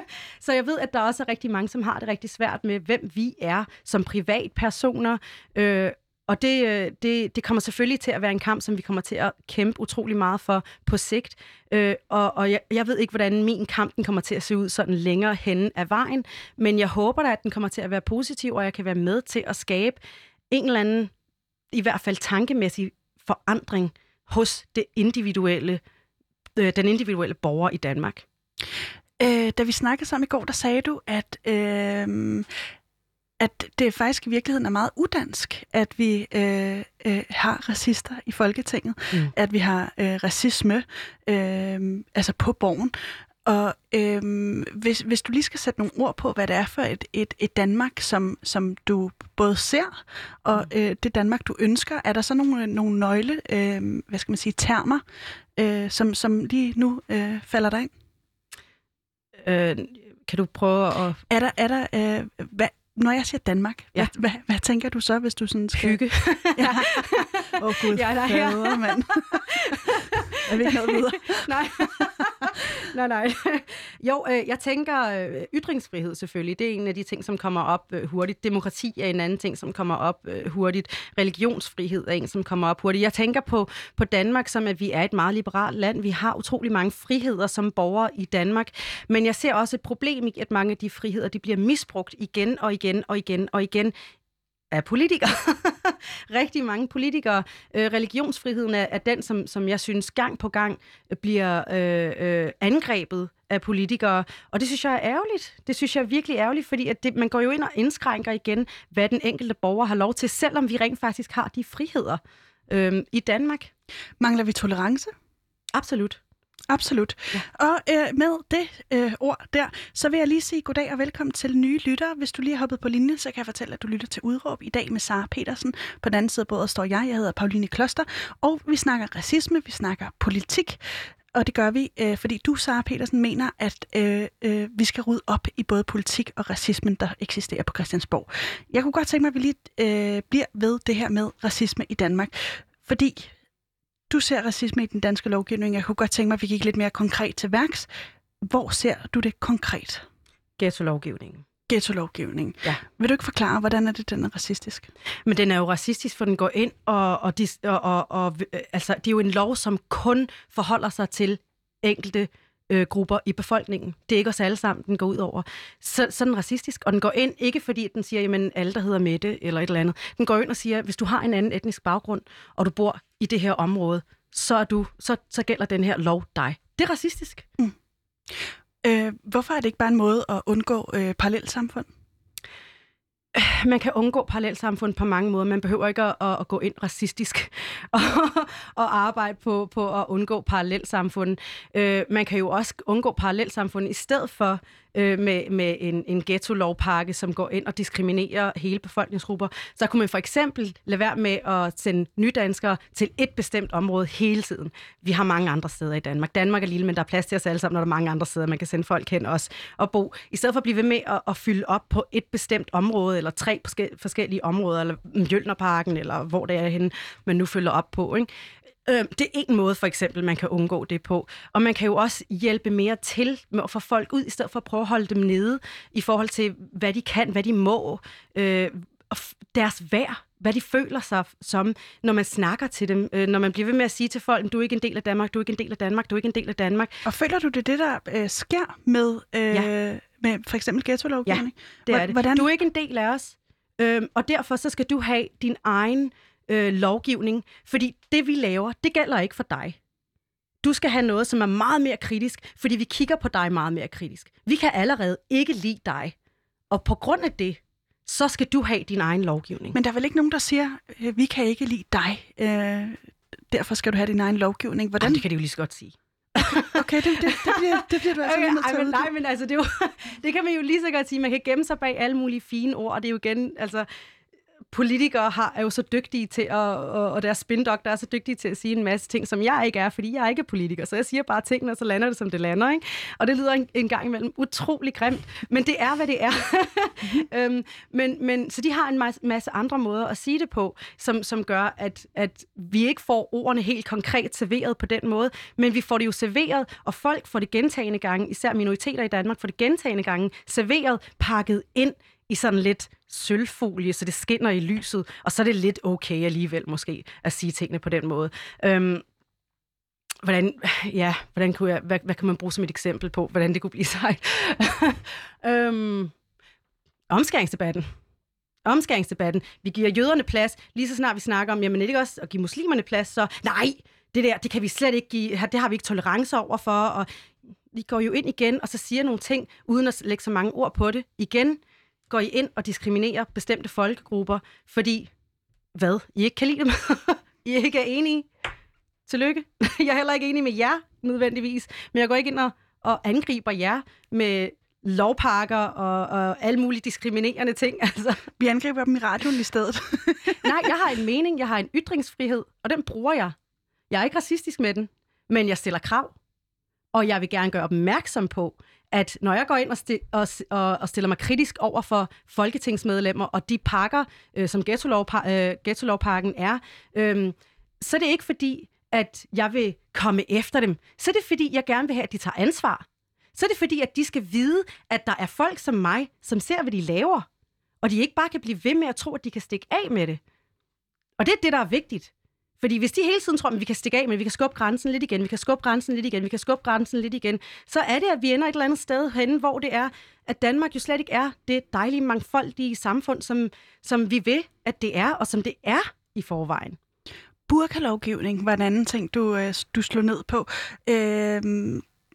[laughs] Så jeg ved, at der også er rigtig mange, som har det rigtig svært med, hvem vi er som privatpersoner, øh, og det, øh, det, det kommer selvfølgelig til at være en kamp, som vi kommer til at kæmpe utrolig meget for på sigt. Øh, og og jeg, jeg ved ikke, hvordan min kamp den kommer til at se ud sådan længere hen af vejen, men jeg håber da, at den kommer til at være positiv, og jeg kan være med til at skabe en eller anden, i hvert fald tankemæssig forandring hos det individuelle, øh, den individuelle borger i Danmark. Øh, da vi snakkede sammen i går, der sagde du, at, øh, at det faktisk i virkeligheden er meget udansk, at vi øh, øh, har racister i Folketinget, mm. at vi har øh, racisme øh, altså på borgen. Og øhm, hvis, hvis du lige skal sætte nogle ord på, hvad det er for et, et, et Danmark, som, som du både ser, og mm. øh, det Danmark, du ønsker, er der så nogle, nogle nøgle, øh, hvad skal man sige, termer, øh, som, som lige nu øh, falder dig ind? Øh, kan du prøve at... Er der, er der øh, hvad, når jeg siger Danmark, ja. hvad, hvad, hvad tænker du så, hvis du sådan skal... Hygge. [laughs] ja. Åh oh, gud, ja, nej, ja. fader, mand. [laughs] er vi ikke noget videre? nej. [laughs] nej, nej. Jo, øh, jeg tænker øh, ytringsfrihed selvfølgelig. Det er en af de ting, som kommer op øh, hurtigt. Demokrati er en anden ting, som kommer op øh, hurtigt. Religionsfrihed er en, som kommer op hurtigt. Jeg tænker på, på Danmark, som at vi er et meget liberalt land. Vi har utrolig mange friheder som borgere i Danmark. Men jeg ser også et problem i, at mange af de friheder de bliver misbrugt igen og igen og igen og igen af politikere. [laughs] Rigtig mange politikere. Øh, religionsfriheden er, er den, som, som jeg synes gang på gang bliver øh, øh, angrebet af politikere. Og det synes jeg er ærgerligt. Det synes jeg er virkelig ærgerligt, fordi at det, man går jo ind og indskrænker igen, hvad den enkelte borger har lov til, selvom vi rent faktisk har de friheder øh, i Danmark. Mangler vi tolerance? Absolut. Absolut. Ja. Og øh, med det øh, ord der, så vil jeg lige sige goddag og velkommen til nye lyttere. Hvis du lige har hoppet på linjen, så kan jeg fortælle, at du lytter til Udråb i dag med Sara Petersen. På den anden side af bordet står jeg, jeg hedder Pauline Kloster, og vi snakker racisme, vi snakker politik. Og det gør vi, øh, fordi du, Sara Petersen, mener, at øh, øh, vi skal rydde op i både politik og racismen, der eksisterer på Christiansborg. Jeg kunne godt tænke mig, at vi lige øh, bliver ved det her med racisme i Danmark. Fordi du ser racisme i den danske lovgivning. Jeg kunne godt tænke mig, at vi gik lidt mere konkret til værks. Hvor ser du det konkret? Ghetto-lovgivningen. Ghetto-lovgivning. Ja. Vil du ikke forklare, hvordan er det, den er racistisk? Men den er jo racistisk, for den går ind og, og, og, og, og altså, det er jo en lov, som kun forholder sig til enkelte øh, grupper i befolkningen. Det er ikke os alle sammen, den går ud over. Så, så den racistisk, og den går ind ikke fordi, den siger, jamen alle, der hedder Mette eller et eller andet. Den går ind og siger, hvis du har en anden etnisk baggrund, og du bor i det her område, så, er du, så, så gælder den her lov dig. Det er racistisk. Mm. Øh, hvorfor er det ikke bare en måde at undgå øh, parallelsamfund? Man kan undgå parallelsamfund på mange måder. Man behøver ikke at, at, at gå ind racistisk [laughs] og, og arbejde på, på at undgå parallelsamfund. Øh, man kan jo også undgå parallelsamfund i stedet for øh, med, med en, en ghetto-lovpakke, som går ind og diskriminerer hele befolkningsgrupper. Så kunne man for eksempel lade være med at sende nydanskere til et bestemt område hele tiden. Vi har mange andre steder i Danmark. Danmark er lille, men der er plads til os alle sammen, når der er mange andre steder, man kan sende folk hen også og bo. I stedet for at blive ved med at, at fylde op på et bestemt område, eller tre forskellige områder, eller Mjølnerparken, eller hvor det er henne, man nu følger op på. Ikke? Øh, det er en måde, for eksempel, man kan undgå det på. Og man kan jo også hjælpe mere til med at få folk ud, i stedet for at prøve at holde dem nede, i forhold til, hvad de kan, hvad de må, øh, og deres værd, hvad de føler sig som, når man snakker til dem, øh, når man bliver ved med at sige til folk, du er ikke en del af Danmark, du er ikke en del af Danmark, du er ikke en del af Danmark. Og føler du det, det der øh, sker med, øh, ja. med for eksempel ghetto-lovgivning? Ja, det er det. Hvordan? Du er ikke en del af os, øh, og derfor så skal du have din egen øh, lovgivning, fordi det, vi laver, det gælder ikke for dig. Du skal have noget, som er meget mere kritisk, fordi vi kigger på dig meget mere kritisk. Vi kan allerede ikke lide dig, og på grund af det, så skal du have din egen lovgivning. Men der er vel ikke nogen, der siger, øh, vi kan ikke lide dig, øh, derfor skal du have din egen lovgivning. Hvordan? Jamen, det kan de jo lige så godt sige. okay, det, det, det, bliver, det bliver du altså okay, nødt til men, Nej, men altså, det, er jo, [laughs] det kan man jo lige så godt sige. Man kan gemme sig bag alle mulige fine ord, og det er jo igen, altså, politikere har, er jo så dygtige til at, og, og deres spindokter er så dygtige til at sige en masse ting, som jeg ikke er, fordi jeg er ikke politiker. Så jeg siger bare tingene, og så lander det, som det lander. Ikke? Og det lyder en, en gang imellem utrolig grimt, men det er, hvad det er. [laughs] øhm, men, men, så de har en masse, masse andre måder at sige det på, som, som gør, at, at vi ikke får ordene helt konkret serveret på den måde, men vi får det jo serveret, og folk får det gentagende gange, især minoriteter i Danmark, får det gentagende gange serveret, pakket ind i sådan lidt sølvfolie, så det skinner i lyset, og så er det lidt okay alligevel måske at sige tingene på den måde. Øhm, hvordan, ja, hvordan kunne jeg, hvad, hvad kan man bruge som et eksempel på, hvordan det kunne blive [laughs] sejt? øhm, omskæringsdebatten. Omskæringsdebatten. Vi giver jøderne plads, lige så snart vi snakker om, jamen er det ikke også at give muslimerne plads, så nej, det der, det kan vi slet ikke give, det har vi ikke tolerance over for, og vi går jo ind igen, og så siger nogle ting, uden at lægge så mange ord på det. Igen går I ind og diskriminerer bestemte folkegrupper, fordi, hvad? I ikke kan lide dem? [laughs] I ikke er enige? Tillykke. [laughs] Jeg er heller ikke enig med jer, nødvendigvis. Men jeg går ikke ind og, og angriber jer med lovpakker og, og alle mulige diskriminerende ting. [laughs] Altså. Vi angriber dem i radioen i stedet. Nej, jeg har en mening, jeg har en ytringsfrihed, og den bruger jeg. Jeg er ikke racistisk med den, men jeg stiller krav. Og jeg vil gerne gøre opmærksom på, at når jeg går ind og, sti- og, og, og stiller mig kritisk over for folketingsmedlemmer og de pakker, øh, som ghetto-lovpa- øh, ghetto-lovpakken er, øh, så er det ikke fordi, at jeg vil komme efter dem. Så er det fordi, jeg gerne vil have, at de tager ansvar. Så er det fordi, at de skal vide, at der er folk som mig, som ser, hvad de laver. Og de ikke bare kan blive ved med at tro, at de kan stikke af med det. Og det er det, der er vigtigt. Fordi hvis de hele tiden tror, at vi kan stikke af, men vi kan skubbe grænsen lidt igen, vi kan skubbe grænsen lidt igen, vi kan skubbe grænsen lidt igen, så er det, at vi ender et eller andet sted henne, hvor det er, at Danmark jo slet ikke er det dejlige, mangfoldige samfund, som, som vi ved, at det er, og som det er i forvejen. Burkalovgivning var en anden ting, du, øh, du slog ned på. Øh,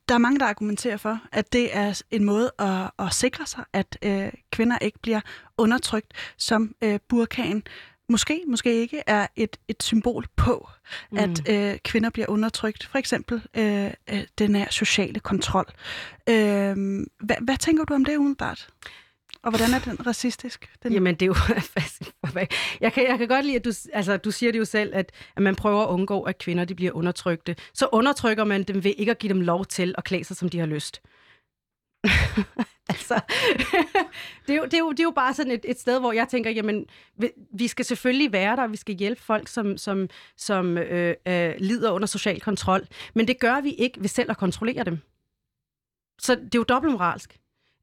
der er mange, der argumenterer for, at det er en måde at, at sikre sig, at øh, kvinder ikke bliver undertrykt, som øh, burkaen måske, måske ikke er et, et symbol på, mm. at øh, kvinder bliver undertrykt. For eksempel øh, øh, den her sociale kontrol. Øh, hvad, hvad tænker du om det umiddelbart? Og hvordan er den racistisk? Den... Jamen, det er jo [laughs] jeg kan, jeg kan godt lide, at du, altså, du siger det jo selv, at, at man prøver at undgå, at kvinder de bliver undertrykte. Så undertrykker man dem ved ikke at give dem lov til at klæde sig, som de har lyst. [laughs] [laughs] altså, det, er jo, det, er jo, det er jo bare sådan et, et sted, hvor jeg tænker, jamen, vi, vi skal selvfølgelig være der, vi skal hjælpe folk, som, som, som øh, øh, lider under social kontrol. Men det gør vi ikke ved selv at kontrollere dem. Så det er jo dobbeltmoralsk.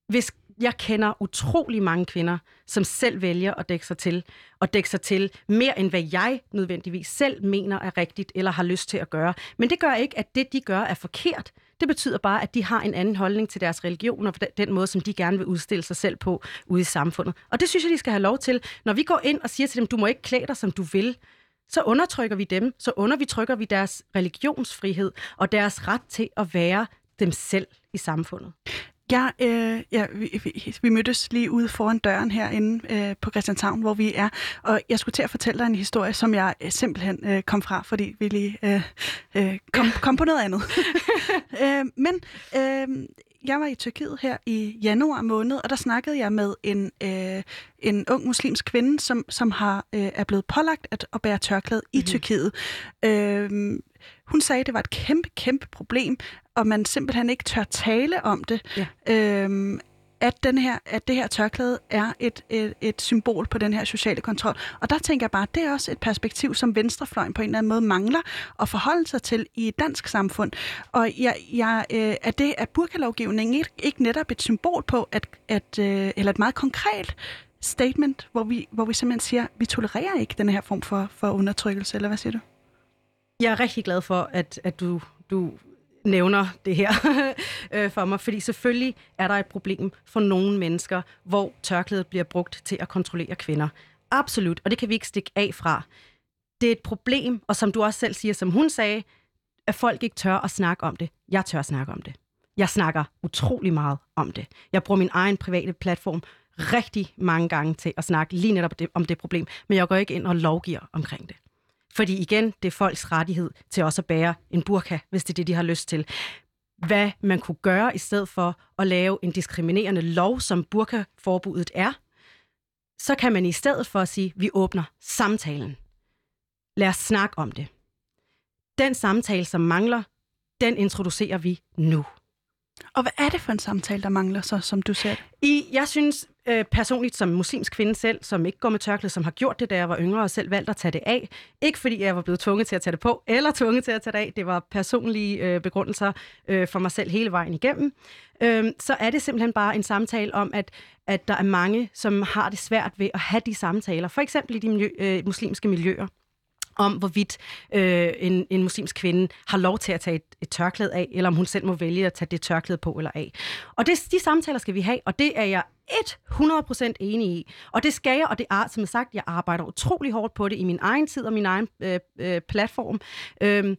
Hvis jeg kender utrolig mange kvinder, som selv vælger at dække sig til, og dække sig til mere end hvad jeg nødvendigvis selv mener er rigtigt eller har lyst til at gøre. Men det gør ikke, at det, de gør, er forkert. Det betyder bare, at de har en anden holdning til deres religion og den måde, som de gerne vil udstille sig selv på ude i samfundet. Og det synes jeg, de skal have lov til. Når vi går ind og siger til dem, du må ikke klæde dig, som du vil, så undertrykker vi dem, så undertrykker vi deres religionsfrihed og deres ret til at være dem selv i samfundet. Ja, øh, ja vi, vi, vi mødtes lige ude foran døren herinde øh, på Christianshavn, hvor vi er. Og jeg skulle til at fortælle dig en historie, som jeg øh, simpelthen øh, kom fra, fordi vi lige øh, øh, kom, kom på noget andet. [laughs] øh, men øh, jeg var i Tyrkiet her i januar måned, og der snakkede jeg med en, øh, en ung muslimsk kvinde, som, som har øh, er blevet pålagt at, at bære tørklæde mm-hmm. i mhm. Tyrkiet. Øh, hun sagde, at det var et kæmpe, kæmpe problem, og man simpelthen ikke tør tale om det. Ja. Øhm, at, den her, at det her tørklæde er et, et, et symbol på den her sociale kontrol. Og der tænker jeg bare, at det er også et perspektiv, som venstrefløjen på en eller anden måde mangler at forholde sig til i et dansk samfund. Og jeg, jeg, øh, er det er burkalovgivningen ikke, ikke netop et symbol på, at, at, øh, eller et meget konkret statement, hvor vi, hvor vi simpelthen siger, at vi tolererer ikke den her form for, for undertrykkelse, eller hvad siger du? Jeg er rigtig glad for, at, at du, du nævner det her [laughs] øh, for mig, fordi selvfølgelig er der et problem for nogle mennesker, hvor tørklædet bliver brugt til at kontrollere kvinder. Absolut, og det kan vi ikke stikke af fra. Det er et problem, og som du også selv siger, som hun sagde, at folk ikke tør at snakke om det. Jeg tør at snakke om det. Jeg snakker utrolig meget om det. Jeg bruger min egen private platform rigtig mange gange til at snakke lige netop om det problem, men jeg går ikke ind og lovgiver omkring det. Fordi igen, det er folks rettighed til også at bære en burka, hvis det er det, de har lyst til. Hvad man kunne gøre i stedet for at lave en diskriminerende lov, som burkaforbuddet er, så kan man i stedet for at sige, vi åbner samtalen. Lad os snakke om det. Den samtale, som mangler, den introducerer vi nu. Og hvad er det for en samtale, der mangler så, som du ser I, Jeg synes øh, personligt som muslimsk kvinde selv, som ikke går med tørklæde, som har gjort det, da jeg var yngre og selv valgt at tage det af. Ikke fordi jeg var blevet tvunget til at tage det på, eller tvunget til at tage det af. Det var personlige øh, begrundelser øh, for mig selv hele vejen igennem. Øh, så er det simpelthen bare en samtale om, at, at der er mange, som har det svært ved at have de samtaler. For eksempel i de miljø, øh, muslimske miljøer om, hvorvidt øh, en, en muslimsk kvinde har lov til at tage et, et tørklæde af, eller om hun selv må vælge at tage det tørklæde på eller af. Og det, de samtaler skal vi have, og det er jeg 100% enig i. Og det skal jeg, og det er, som sagt, jeg arbejder utrolig hårdt på det i min egen tid og min egen øh, øh, platform. Øhm,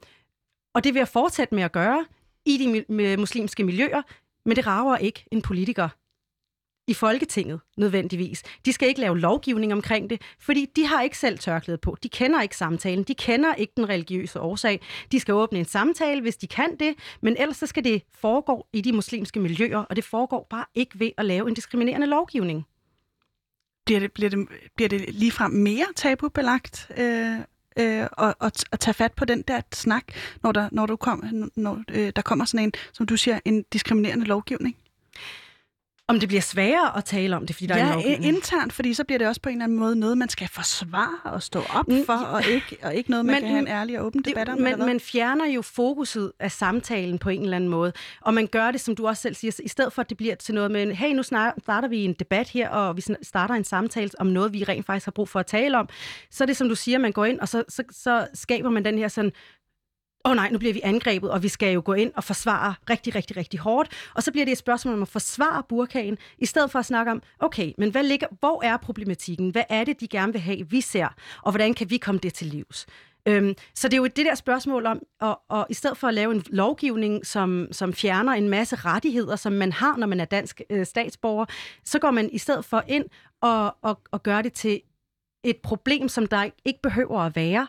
og det vil jeg fortsætte med at gøre. i de muslimske miljøer, men det rager ikke en politiker i Folketinget nødvendigvis. De skal ikke lave lovgivning omkring det, fordi de har ikke selv tørklæde på. De kender ikke samtalen. De kender ikke den religiøse årsag. De skal åbne en samtale, hvis de kan det, men ellers så skal det foregå i de muslimske miljøer, og det foregår bare ikke ved at lave en diskriminerende lovgivning. Bliver det, bliver det, bliver det ligefrem mere tabubelagt øh, øh, og, at, at tage fat på den der snak, når der, når du kom, når, øh, der kommer sådan en, som du siger, en diskriminerende lovgivning? Om det bliver sværere at tale om det, fordi der ja, er en lovgivning? internt, fordi så bliver det også på en eller anden måde noget, man skal forsvare og stå op mm, for, og ikke, og ikke noget, man men, kan have en ærlig og åben debat om. Men man fjerner jo fokuset af samtalen på en eller anden måde, og man gør det, som du også selv siger, i stedet for at det bliver til noget med, hey, nu starter vi en debat her, og vi starter en samtale om noget, vi rent faktisk har brug for at tale om, så er det, som du siger, man går ind, og så, så, så skaber man den her sådan åh oh nej, nu bliver vi angrebet, og vi skal jo gå ind og forsvare rigtig, rigtig, rigtig hårdt. Og så bliver det et spørgsmål om at forsvare burkagen, i stedet for at snakke om, okay, men hvad ligger, hvor er problematikken? Hvad er det, de gerne vil have, vi ser? Og hvordan kan vi komme det til livs? Øhm, så det er jo det der spørgsmål om, og, og i stedet for at lave en lovgivning, som, som fjerner en masse rettigheder, som man har, når man er dansk øh, statsborger, så går man i stedet for ind og, og, og gør det til et problem, som der ikke behøver at være,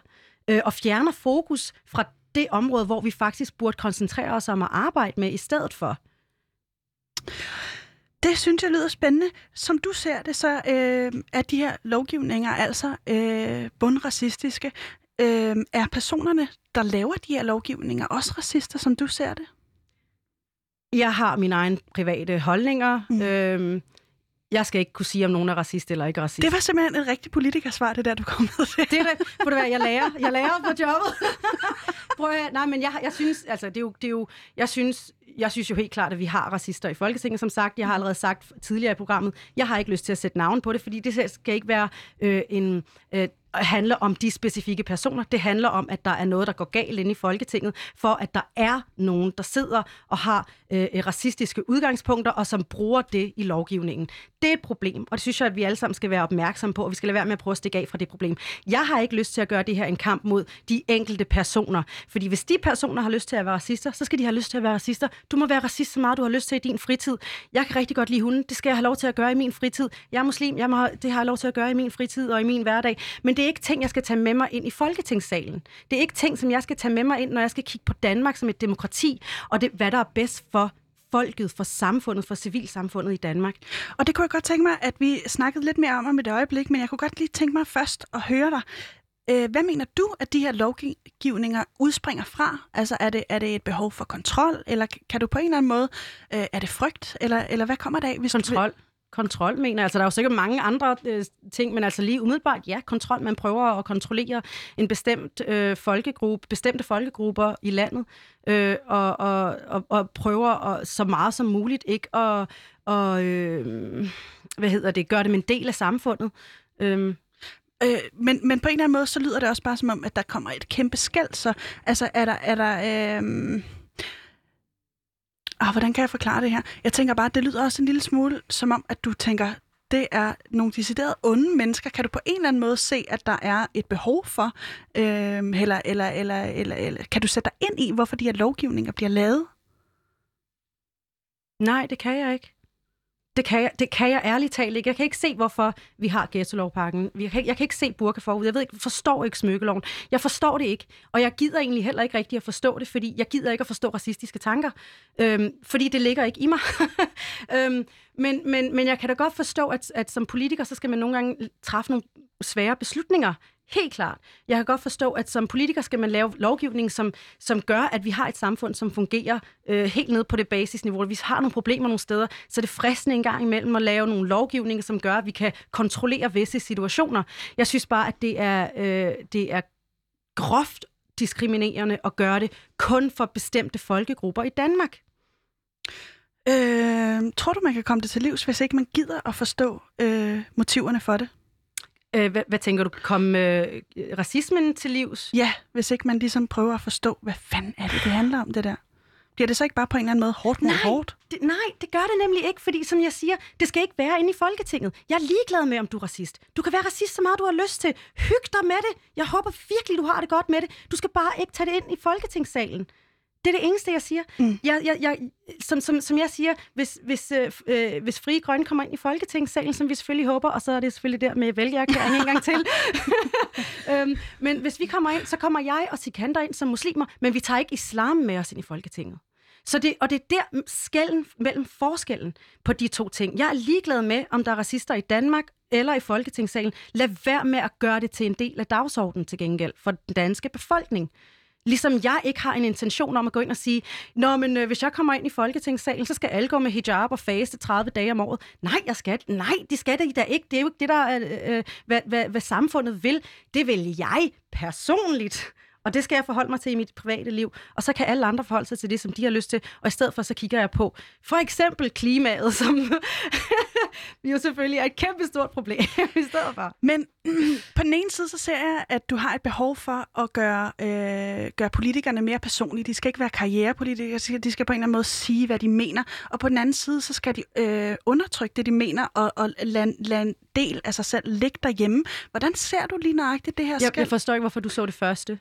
øh, og fjerner fokus fra det område, hvor vi faktisk burde koncentrere os om at arbejde med i stedet for? Det synes jeg lyder spændende. Som du ser det, så øh, er de her lovgivninger altså øh, bundracistiske. Øh, er personerne, der laver de her lovgivninger, også racister, som du ser det? Jeg har mine egne private holdninger. Mm. Øh, jeg skal ikke kunne sige, om nogen er racist eller ikke racist. Det var simpelthen et rigtigt politikersvar, det der, du kom med. Det er det. Det være, jeg lærer. Jeg lærer på jobbet. [laughs] Prøv at, nej, men jeg, jeg synes, altså, det er jo, det er jo, jeg synes, jeg synes jo helt klart, at vi har racister i Folketinget, som sagt. Jeg har allerede sagt tidligere i programmet, jeg har ikke lyst til at sætte navn på det, fordi det skal ikke være øh, en... Øh, handler om de specifikke personer. Det handler om, at der er noget, der går galt inde i Folketinget, for at der er nogen, der sidder og har øh, racistiske udgangspunkter, og som bruger det i lovgivningen. Det er et problem, og det synes jeg, at vi alle sammen skal være opmærksomme på, og vi skal lade være med at prøve at stikke af fra det problem. Jeg har ikke lyst til at gøre det her en kamp mod de enkelte personer, fordi hvis de personer har lyst til at være racister, så skal de have lyst til at være racister. Du må være racist så meget, du har lyst til i din fritid. Jeg kan rigtig godt lide hunden. Det skal jeg have lov til at gøre i min fritid. Jeg er muslim. Jeg må, det har jeg lov til at gøre i min fritid og i min hverdag. Men det er ikke ting, jeg skal tage med mig ind i Folketingssalen. Det er ikke ting, som jeg skal tage med mig ind, når jeg skal kigge på Danmark som et demokrati, og det, hvad der er bedst for folket, for samfundet, for civilsamfundet i Danmark. Og det kunne jeg godt tænke mig, at vi snakkede lidt mere om om et øjeblik, men jeg kunne godt lige tænke mig først at høre dig. Øh, hvad mener du, at de her lovgivninger udspringer fra? Altså er det, er det et behov for kontrol, eller kan du på en eller anden måde, øh, er det frygt, eller, eller hvad kommer det af? Hvis kontrol. Du kontrol, mener Altså, der er jo sikkert mange andre øh, ting, men altså lige umiddelbart, ja, kontrol. Man prøver at kontrollere en bestemt øh, folkegruppe, bestemte folkegrupper i landet, øh, og, og, og, og prøver at, så meget som muligt ikke at, og, øh, hvad hedder det, gøre dem en del af samfundet. Øh, Øh, men, men på en eller anden måde, så lyder det også bare som om, at der kommer et kæmpe skæld. Så altså, er der... Er der øh... Ah, hvordan kan jeg forklare det her? Jeg tænker bare, at det lyder også en lille smule som om, at du tænker, det er nogle deciderede onde mennesker. Kan du på en eller anden måde se, at der er et behov for, øh, eller, eller, eller, eller, eller kan du sætte dig ind i, hvorfor de her lovgivninger bliver lavet? Nej, det kan jeg ikke. Det kan, jeg, det kan jeg ærligt talt ikke. Jeg kan ikke se, hvorfor vi har ghetto-lovpakken. Jeg kan, jeg kan ikke se burkaforbud. Jeg ved ikke, forstår ikke smykkeloven. Jeg forstår det ikke. Og jeg gider egentlig heller ikke rigtig at forstå det, fordi jeg gider ikke at forstå racistiske tanker. Øhm, fordi det ligger ikke i mig. [laughs] øhm, men, men, men jeg kan da godt forstå, at, at som politiker, så skal man nogle gange træffe nogle svære beslutninger. Helt klart. Jeg kan godt forstå, at som politiker skal man lave lovgivning, som, som gør, at vi har et samfund, som fungerer øh, helt ned på det basisniveau. Vi har nogle problemer nogle steder, så det er fristende en gang imellem at lave nogle lovgivninger, som gør, at vi kan kontrollere visse situationer. Jeg synes bare, at det er, øh, det er groft diskriminerende at gøre det kun for bestemte folkegrupper i Danmark. Øh, tror du, man kan komme det til livs, hvis ikke man gider at forstå øh, motiverne for det? Øh, hvad, hvad tænker du? Komme øh, racismen til livs? Ja, hvis ikke man ligesom prøver at forstå, hvad fanden er det, det handler om, det der? Bliver det så ikke bare på en eller anden måde hårdt mod nej, hårdt? Det, nej, det gør det nemlig ikke, fordi som jeg siger, det skal ikke være inde i Folketinget. Jeg er ligeglad med, om du er racist. Du kan være racist så meget, du har lyst til. Hyg dig med det. Jeg håber virkelig, du har det godt med det. Du skal bare ikke tage det ind i Folketingssalen. Det er det eneste, jeg siger. Mm. Jeg, jeg, jeg, som, som, som jeg siger, hvis, hvis, øh, øh, hvis Frie Grønne kommer ind i Folketingssalen, som vi selvfølgelig håber, og så er det selvfølgelig der med vælgererklæring en gang til. [laughs] øhm, men hvis vi kommer ind, så kommer jeg og Sikander ind som muslimer, men vi tager ikke islam med os ind i Folketinget. Så det, og det er der skælden mellem forskellen på de to ting. Jeg er ligeglad med, om der er racister i Danmark eller i Folketingssalen. Lad være med at gøre det til en del af dagsordenen til gengæld for den danske befolkning. Ligesom jeg ikke har en intention om at gå ind og sige, Nå, men øh, hvis jeg kommer ind i Folketingssalen, så skal alle gå med hijab og faste 30 dage om året. Nej, jeg skal Nej, det skal det da ikke. Det er jo ikke det, der øh, øh, hvad, hvad, hvad samfundet vil. Det vil jeg personligt. Og det skal jeg forholde mig til i mit private liv. Og så kan alle andre forholde sig til det, som de har lyst til. Og i stedet for, så kigger jeg på for eksempel klimaet, [laughs] som jo selvfølgelig er et kæmpe stort problem [laughs] i stedet for. Men [clears throat] på den ene side, så ser jeg, at du har et behov for at gøre, øh, gøre politikerne mere personlige. De skal ikke være karrierepolitikere, de skal på en eller anden måde sige, hvad de mener. Og på den anden side, så skal de øh, undertrykke det, de mener, og, og lade, lade en del af sig selv ligge derhjemme. Hvordan ser du lige nøjagtigt det her jeg, Jeg forstår ikke, hvorfor du så det første.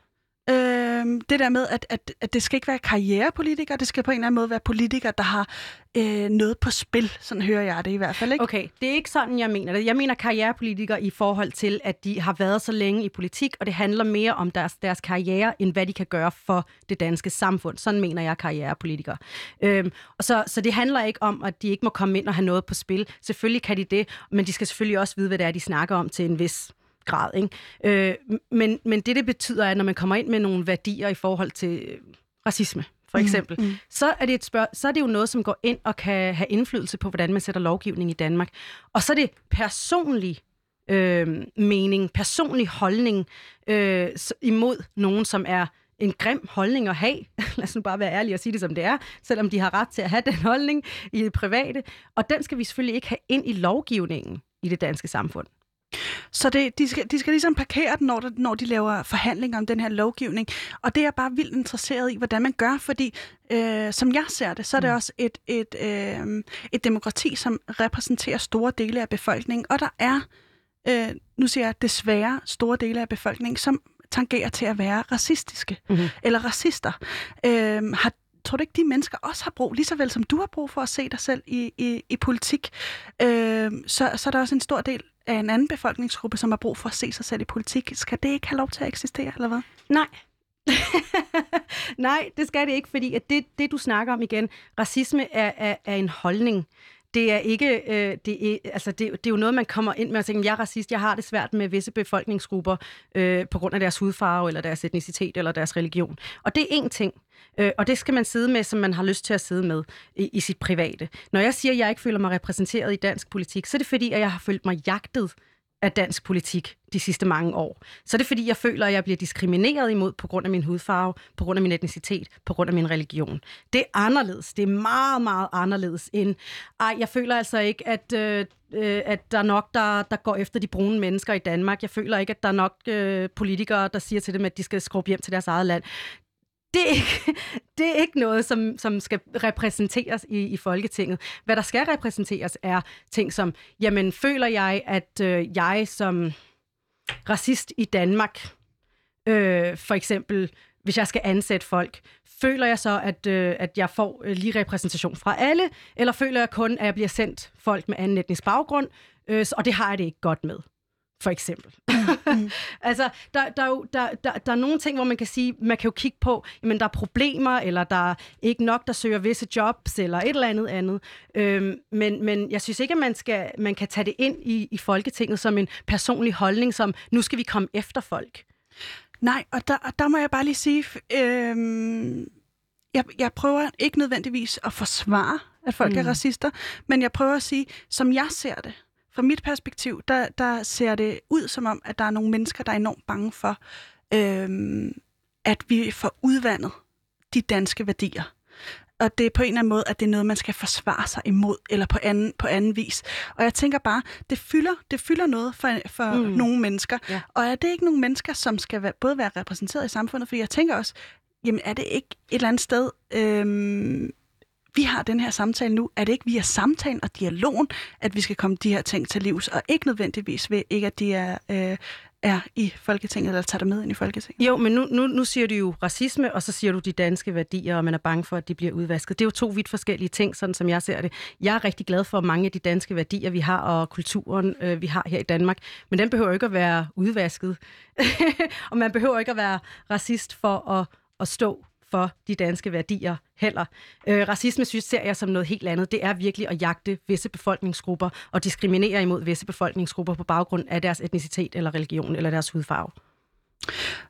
Øh, det der med, at, at, at det skal ikke være karrierepolitikere, det skal på en eller anden måde være politikere, der har øh, noget på spil. Sådan hører jeg det i hvert fald. Ikke? Okay, det er ikke sådan, jeg mener det. Jeg mener karrierepolitikere i forhold til, at de har været så længe i politik, og det handler mere om deres, deres karriere, end hvad de kan gøre for det danske samfund. Sådan mener jeg karrierepolitikere. Øhm, og så, så det handler ikke om, at de ikke må komme ind og have noget på spil. Selvfølgelig kan de det, men de skal selvfølgelig også vide, hvad det er, de snakker om til en vis grad. Ikke? Øh, men, men det, det betyder, er, at når man kommer ind med nogle værdier i forhold til øh, racisme, for mm, eksempel, mm, mm. Så, er det et spørg- så er det jo noget, som går ind og kan have indflydelse på, hvordan man sætter lovgivning i Danmark. Og så er det personlig øh, mening, personlig holdning øh, imod nogen, som er en grim holdning at have. [laughs] Lad os nu bare være ærlige og sige det, som det er, selvom de har ret til at have den holdning i det private. Og den skal vi selvfølgelig ikke have ind i lovgivningen i det danske samfund. Så det, de, skal, de skal ligesom parkere den, når, når de laver forhandlinger om den her lovgivning. Og det er jeg bare vildt interesseret i, hvordan man gør, fordi øh, som jeg ser det, så er det mm. også et, et, øh, et demokrati, som repræsenterer store dele af befolkningen. Og der er, øh, nu siger jeg desværre, store dele af befolkningen, som tangerer til at være racistiske mm-hmm. eller racister. Øh, har tror du ikke, de mennesker også har brug, lige så vel som du har brug for at se dig selv i, i, i politik, øh, så, så er der også en stor del af en anden befolkningsgruppe, som har brug for at se sig selv i politik. Skal det ikke have lov til at eksistere, eller hvad? Nej. [laughs] Nej, det skal det ikke, fordi at det, det, du snakker om igen, racisme er, er, er en holdning det er ikke, øh, det, er, altså det, det er jo noget, man kommer ind med og tænker, jeg er racist, jeg har det svært med visse befolkningsgrupper øh, på grund af deres hudfarve, eller deres etnicitet, eller deres religion. Og det er én ting. Øh, og det skal man sidde med, som man har lyst til at sidde med i, i sit private. Når jeg siger, at jeg ikke føler mig repræsenteret i dansk politik, så er det fordi, at jeg har følt mig jagtet af dansk politik de sidste mange år. Så er det fordi, jeg føler, at jeg bliver diskrimineret imod på grund af min hudfarve, på grund af min etnicitet, på grund af min religion. Det er anderledes. Det er meget, meget anderledes end, ej, jeg føler altså ikke, at, øh, øh at der er nok, der, der går efter de brune mennesker i Danmark. Jeg føler ikke, at der er nok øh, politikere, der siger til dem, at de skal skrubbe hjem til deres eget land det er ikke, [laughs] det er ikke noget, som, som skal repræsenteres i, i Folketinget. Hvad der skal repræsenteres er ting som, jamen føler jeg, at øh, jeg som racist i Danmark, øh, for eksempel, hvis jeg skal ansætte folk, føler jeg så, at, øh, at jeg får øh, lige repræsentation fra alle, eller føler jeg kun, at jeg bliver sendt folk med anden etnisk baggrund, øh, og det har jeg det ikke godt med for eksempel. Mm. [laughs] altså, der, der, er jo, der, der, der er nogle ting, hvor man kan sige, man kan jo kigge på, jamen der er problemer, eller der er ikke nok, der søger visse jobs, eller et eller andet andet. Øhm, men, men jeg synes ikke, at man, skal, man kan tage det ind i, i Folketinget som en personlig holdning, som nu skal vi komme efter folk. Nej, og der, der må jeg bare lige sige, øhm, jeg, jeg prøver ikke nødvendigvis at forsvare, at folk mm. er racister, men jeg prøver at sige, som jeg ser det, fra mit perspektiv, der, der ser det ud som om, at der er nogle mennesker, der er enormt bange for, øhm, at vi får udvandet de danske værdier. Og det er på en eller anden måde, at det er noget, man skal forsvare sig imod, eller på anden, på anden vis. Og jeg tænker bare, det fylder, det fylder noget for, for mm. nogle mennesker. Ja. Og er det ikke nogle mennesker, som skal være, både være repræsenteret i samfundet? For jeg tænker også, jamen er det ikke et eller andet sted... Øhm, vi har den her samtale nu, er det ikke via samtalen og dialogen, at vi skal komme de her ting til livs, og ikke nødvendigvis ved, ikke at de er, øh, er i Folketinget, eller tager det med ind i Folketinget? Jo, men nu, nu, nu siger du jo racisme, og så siger du de danske værdier, og man er bange for, at de bliver udvasket. Det er jo to vidt forskellige ting, sådan som jeg ser det. Jeg er rigtig glad for mange af de danske værdier, vi har, og kulturen, øh, vi har her i Danmark. Men den behøver ikke at være udvasket. [laughs] og man behøver ikke at være racist for at, at stå for de danske værdier heller. Øh, racisme synes ser jeg som noget helt andet. Det er virkelig at jagte visse befolkningsgrupper og diskriminere imod visse befolkningsgrupper på baggrund af deres etnicitet eller religion eller deres hudfarve.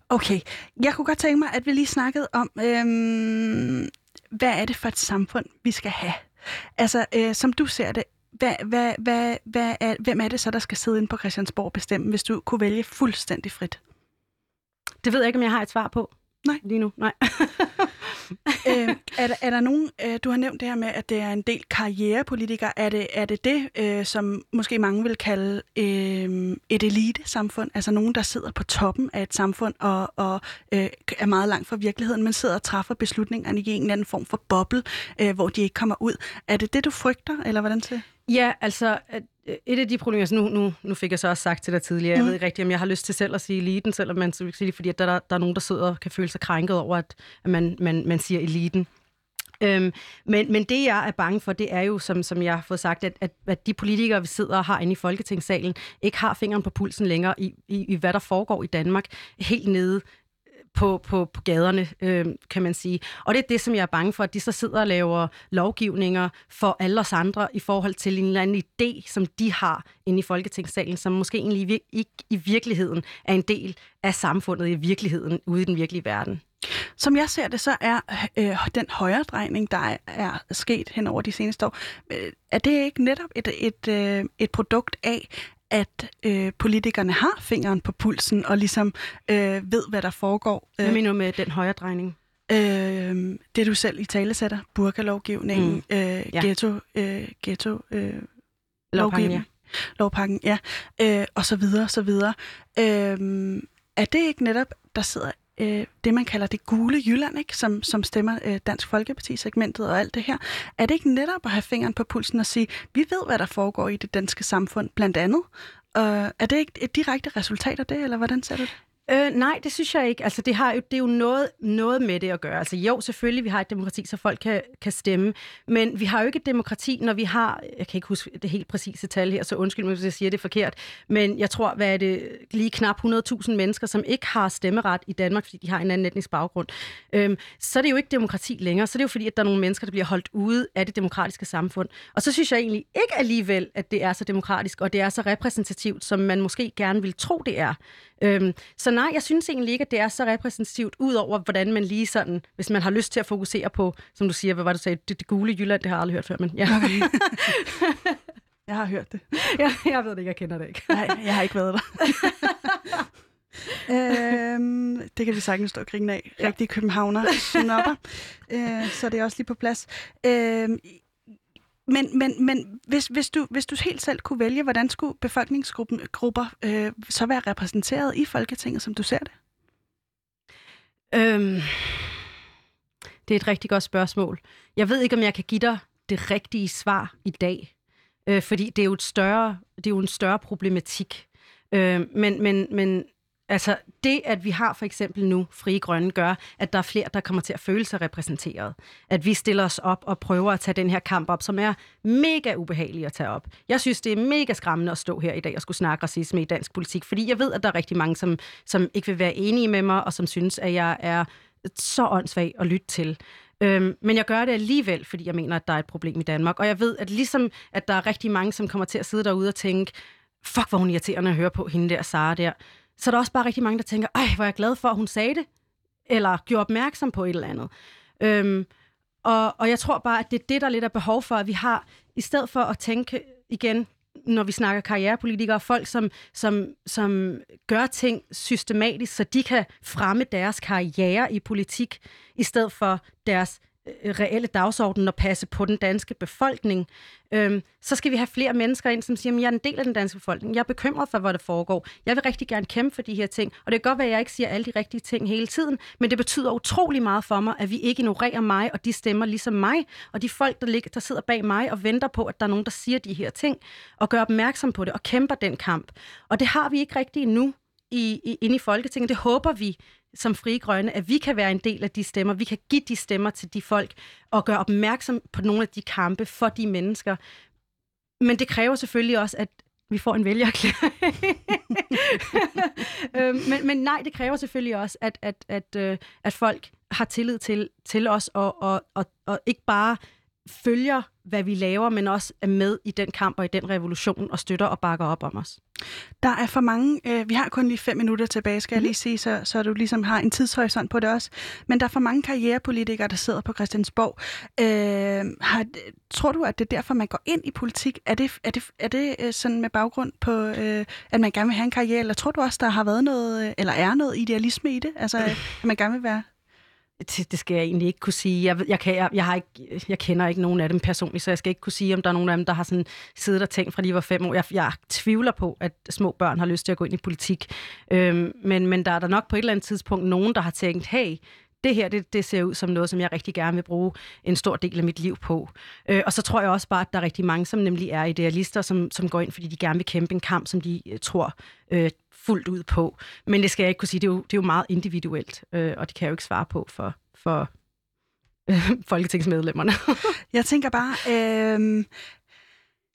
Okay, jeg kunne godt tænke mig, at vi lige snakkede om, øhm, hvad er det for et samfund, vi skal have? Altså, øh, som du ser det, hvad, hvad, hvad, hvad er, hvem er det så, der skal sidde inde på Christiansborg og bestemme, hvis du kunne vælge fuldstændig frit? Det ved jeg ikke, om jeg har et svar på. Nej. Lige nu, nej. [laughs] øh, er, der, er der nogen, øh, du har nævnt det her med, at det er en del karrierepolitikere. Er det er det, det øh, som måske mange vil kalde øh, et elite-samfund? Altså nogen, der sidder på toppen af et samfund og, og øh, er meget langt fra virkeligheden, men sidder og træffer beslutningerne i en eller anden form for boble, øh, hvor de ikke kommer ud. Er det det, du frygter, eller hvordan ser Ja, altså et af de problemer, altså nu, nu, nu fik jeg så også sagt til dig tidligere, mm. jeg ved ikke rigtigt, om jeg har lyst til selv at sige eliten, selvom man sige det, fordi at der, der, der er nogen, der sidder og kan føle sig krænket over, at, at man, man, man siger eliten. Øhm, men, men det, jeg er bange for, det er jo, som, som jeg har fået sagt, at, at, at de politikere, vi sidder og har inde i Folketingssalen, ikke har fingeren på pulsen længere i, i, i hvad der foregår i Danmark, helt nede på, på, på gaderne, øh, kan man sige. Og det er det, som jeg er bange for, at de så sidder og laver lovgivninger for alle os andre i forhold til en eller anden idé, som de har inde i Folketingssalen, som måske egentlig ikke i virkeligheden er en del af samfundet i virkeligheden ude i den virkelige verden. Som jeg ser det, så er øh, den højredrejning, der er, er sket hen over de seneste år, øh, er det ikke netop et, et, øh, et produkt af, at øh, politikerne har fingeren på pulsen og ligesom øh, ved, hvad der foregår. Hvad mener du med den højre drejning? Øh, det du selv i tale sætter, burkalovgivningen, mm. øh, ja. ghetto, øh, ghetto øh, lovgivning, ja. lovpakken, ja, øh, og så videre, så videre. Øh, er det ikke netop, der sidder øh, det, man kalder det gule Jylland, ikke? Som, som stemmer øh, Dansk Folkeparti-segmentet og alt det her. Er det ikke netop at have fingeren på pulsen og sige, vi ved, hvad der foregår i det danske samfund, blandt andet? Og er det ikke et direkte resultat af det, eller hvordan ser du det? Øh, nej, det synes jeg ikke. Altså, det, har jo, det er jo noget, noget med det at gøre. Altså, jo, selvfølgelig, vi har et demokrati, så folk kan, kan stemme. Men vi har jo ikke et demokrati, når vi har... Jeg kan ikke huske det helt præcise tal her, så undskyld mig, hvis jeg siger det forkert. Men jeg tror, hvad er det, lige knap 100.000 mennesker, som ikke har stemmeret i Danmark, fordi de har en anden etnisk baggrund. Øhm, så er det jo ikke demokrati længere. Så er det jo fordi, at der er nogle mennesker, der bliver holdt ude af det demokratiske samfund. Og så synes jeg egentlig ikke alligevel, at det er så demokratisk, og det er så repræsentativt, som man måske gerne vil tro, det er. Øhm, så nej, jeg synes egentlig ikke, at det er så repræsentativt, udover hvordan man lige sådan, hvis man har lyst til at fokusere på, som du siger, hvad var det, du sagde, det, det gule Jylland, det har jeg aldrig hørt før, men ja. Okay. [laughs] jeg har hørt det. [laughs] Ja, jeg ved det ikke, jeg kender det ikke. Nej, jeg har ikke været der. [laughs] øhm, det kan vi sagtens stå og grine af. Rigtig københavner snopper. øh, så det er også lige på plads. Øhm, men, men, men hvis, hvis, du, hvis du helt selv kunne vælge, hvordan skulle befolkningsgrupper øh, så være repræsenteret i Folketinget, som du ser det? Øhm, det er et rigtig godt spørgsmål. Jeg ved ikke, om jeg kan give dig det rigtige svar i dag, øh, fordi det er jo, et større, det er jo en større problematik. Øh, men, men, men Altså det, at vi har for eksempel nu Frie Grønne, gør, at der er flere, der kommer til at føle sig repræsenteret. At vi stiller os op og prøver at tage den her kamp op, som er mega ubehagelig at tage op. Jeg synes, det er mega skræmmende at stå her i dag og skulle snakke racisme i dansk politik, fordi jeg ved, at der er rigtig mange, som, som ikke vil være enige med mig, og som synes, at jeg er så åndssvag at lytte til. Øhm, men jeg gør det alligevel, fordi jeg mener, at der er et problem i Danmark. Og jeg ved, at ligesom at der er rigtig mange, som kommer til at sidde derude og tænke, fuck, hvor hun irriterende at høre på hende der, Sara der så er der også bare rigtig mange, der tænker, ej, hvor er jeg glad for, at hun sagde det, eller gjorde opmærksom på et eller andet. Øhm, og, og jeg tror bare, at det er det, der lidt er behov for, at vi har, i stedet for at tænke igen, når vi snakker karrierepolitikere, folk, som, som, som gør ting systematisk, så de kan fremme deres karriere i politik, i stedet for deres Øh, reelle dagsorden og passe på den danske befolkning, øhm, så skal vi have flere mennesker ind, som siger, at jeg er en del af den danske befolkning. Jeg er bekymret for, hvad der foregår. Jeg vil rigtig gerne kæmpe for de her ting. Og det kan godt være, at jeg ikke siger alle de rigtige ting hele tiden, men det betyder utrolig meget for mig, at vi ikke ignorerer mig og de stemmer ligesom mig, og de folk, der, ligger, der sidder bag mig og venter på, at der er nogen, der siger de her ting, og gør opmærksom på det og kæmper den kamp. Og det har vi ikke rigtig endnu i, i, ind i Folketinget. Det håber vi som frie grønne, at vi kan være en del af de stemmer. Vi kan give de stemmer til de folk og gøre opmærksom på nogle af de kampe for de mennesker. Men det kræver selvfølgelig også, at vi får en vælgerklæring. [laughs] øhm, men, men nej, det kræver selvfølgelig også, at, at, at, at, øh, at folk har tillid til, til os og, og, og, og ikke bare følger, hvad vi laver, men også er med i den kamp og i den revolution og støtter og bakker op om os. Der er for mange, øh, vi har kun lige fem minutter tilbage, skal mm. jeg mhm. lige sige, så, så du ligesom har en tidshorisont på det også. Men der er for mange karrierepolitikere, der sidder på Christiansborg. Øh, har, tror du, at det er derfor, man går ind i politik? Er det, er det, er det øh, sådan med baggrund på, øh, at man gerne vil have en karriere, eller tror du også, der har været noget, øh, eller er noget idealisme i det? Altså, [laughs] at man gerne vil være det, det skal jeg egentlig ikke kunne sige. Jeg, jeg, kan, jeg, jeg, har ikke, jeg kender ikke nogen af dem personligt, så jeg skal ikke kunne sige, om der er nogen af dem, der har sådan siddet og tænkt fra de var fem år. Jeg, jeg tvivler på, at små børn har lyst til at gå ind i politik. Øhm, men, men der er der nok på et eller andet tidspunkt nogen, der har tænkt, hey, det her, det, det ser ud som noget, som jeg rigtig gerne vil bruge en stor del af mit liv på. Øh, og så tror jeg også bare, at der er rigtig mange, som nemlig er idealister, som, som går ind, fordi de gerne vil kæmpe en kamp, som de øh, tror øh, fuldt ud på. Men det skal jeg ikke kunne sige. Det er jo, det er jo meget individuelt, øh, og det kan jeg jo ikke svare på for, for øh, [laughs] folketingsmedlemmerne. [laughs] jeg tænker bare, øh,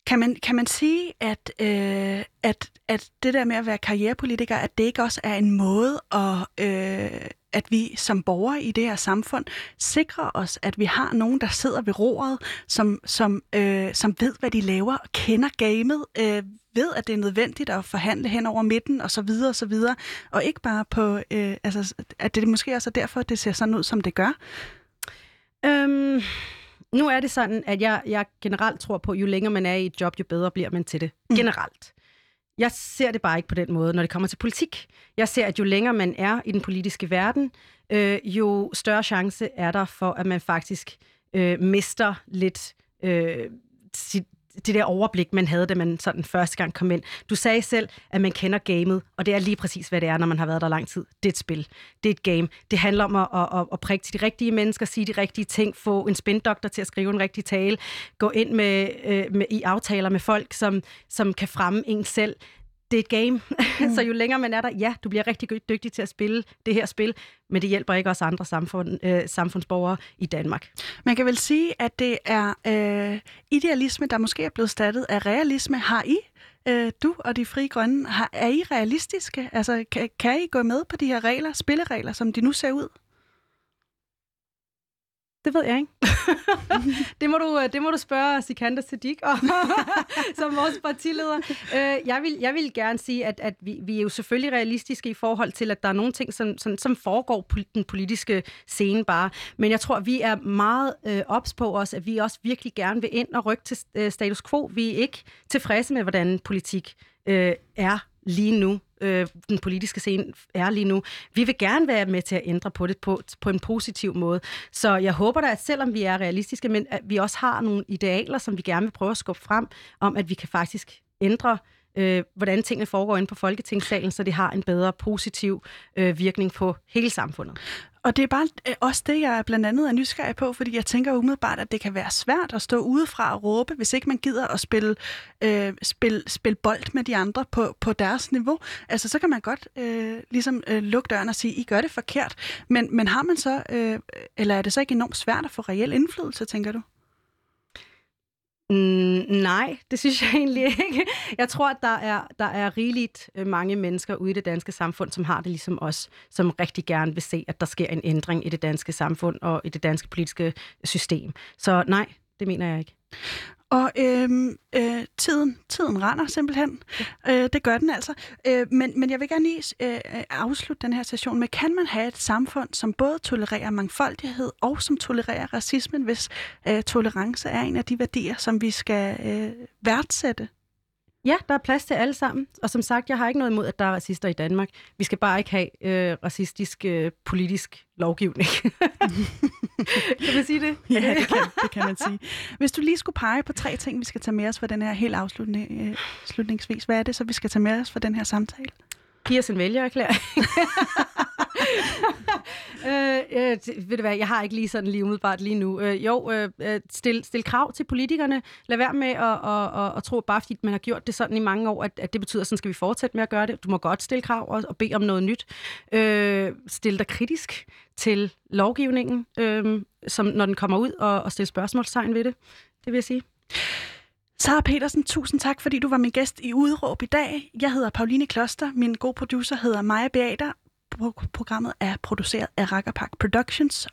kan, man, kan man sige, at, øh, at, at det der med at være karrierepolitiker, at det ikke også er en måde at... Øh, at vi som borgere i det her samfund sikrer os, at vi har nogen, der sidder ved roret, som, som, øh, som ved, hvad de laver, og kender gamet, øh, ved, at det er nødvendigt at forhandle hen over midten og så videre og så videre, og ikke bare på, øh, altså, at det måske også er derfor, at det ser sådan ud, som det gør. Øhm, nu er det sådan, at jeg, jeg generelt tror på, at jo længere man er i et job, jo bedre bliver man til det. Mm. Generelt. Jeg ser det bare ikke på den måde, når det kommer til politik. Jeg ser, at jo længere man er i den politiske verden, øh, jo større chance er der for, at man faktisk øh, mister lidt øh, sit, det der overblik, man havde, da man sådan første gang kom ind. Du sagde selv, at man kender gamet, og det er lige præcis, hvad det er, når man har været der lang tid. Det er et spil. Det er et game. Det handler om at, at, at prikke til de rigtige mennesker, sige de rigtige ting, få en spindoktor til at skrive en rigtig tale, gå ind med, øh, med i aftaler med folk, som, som kan fremme en selv det er et game. Mm. [laughs] så jo længere man er der, ja, du bliver rigtig dygtig til at spille det her spil, men det hjælper ikke os andre samfund, øh, samfundsborgere i Danmark. Man kan vel sige, at det er øh, idealisme, der måske er blevet stattet af realisme. Har I, øh, du og de frie grønne, har, er I realistiske? Altså, kan, kan I gå med på de her regler, spilleregler, som de nu ser ud? Det ved jeg ikke. [laughs] det, må du, øh, det må du spørge Sikander Siddiq om, [laughs] som vores partileder. Øh, jeg, vil, jeg vil gerne sige, at, at vi, vi er jo selvfølgelig realistiske i forhold til, at der er nogle ting, som, som, som foregår på den politiske scene bare. Men jeg tror, vi er meget øh, ops på os, at vi også virkelig gerne vil ind og rykke til øh, status quo. Vi er ikke tilfredse med, hvordan politik øh, er lige nu øh, den politiske scene er lige nu. Vi vil gerne være med til at ændre på det på, på en positiv måde. Så jeg håber da, at selvom vi er realistiske, men at vi også har nogle idealer, som vi gerne vil prøve at skubbe frem, om at vi kan faktisk ændre øh, hvordan tingene foregår inde på Folketingssalen, så det har en bedre positiv øh, virkning på hele samfundet. Og det er bare øh, også det, jeg blandt andet er nysgerrig på, fordi jeg tænker umiddelbart, at det kan være svært at stå udefra og råbe, hvis ikke man gider at spille, øh, spille, spille bold med de andre på, på deres niveau. Altså, så kan man godt øh, ligesom øh, lukke døren og sige, I gør det forkert. Men, men har man så, øh, eller er det så ikke enormt svært at få reel indflydelse, tænker du? Mm, nej, det synes jeg [laughs] egentlig ikke. Jeg tror, at der er, der er rigeligt øh, mange mennesker ude i det danske samfund, som har det ligesom os, som rigtig gerne vil se, at der sker en ændring i det danske samfund og i det danske politiske system. Så nej, det mener jeg ikke. Og øhm, øh, tiden, tiden render simpelthen. Ja. Øh, det gør den altså. Øh, men, men jeg vil gerne lige øh, afslutte den her session med, kan man have et samfund, som både tolererer mangfoldighed og som tolererer racismen, hvis øh, tolerance er en af de værdier, som vi skal øh, værdsætte? Ja, der er plads til alle sammen. Og som sagt, jeg har ikke noget imod, at der er racister i Danmark. Vi skal bare ikke have øh, racistisk øh, politisk lovgivning. [laughs] kan man sige det? Ja, det kan, det kan man sige. Hvis du lige skulle pege på tre ting, vi skal tage med os for den her helt afslutning, øh, slutningsvis, hvad er det så, vi skal tage med os for den her samtale? Giv os en vælgererklæring. [laughs] [laughs] øh, øh, ved du hvad, jeg har ikke lige sådan lige umiddelbart lige nu. Øh, jo, øh, øh stil, stil krav til politikerne. Lad være med at, at, at, at tro, bare fordi man har gjort det sådan i mange år, at, at det betyder, at sådan skal vi fortsætte med at gøre det. Du må godt stille krav og, og bede om noget nyt. Øh, stil dig kritisk til lovgivningen, øh, som, når den kommer ud, og, og stille spørgsmålstegn ved det. Det vil jeg sige. Sara Petersen, tusind tak, fordi du var min gæst i Udråb i dag. Jeg hedder Pauline Kloster, min gode producer hedder Maja Beater. Programmet er produceret af Rakkerpak Productions,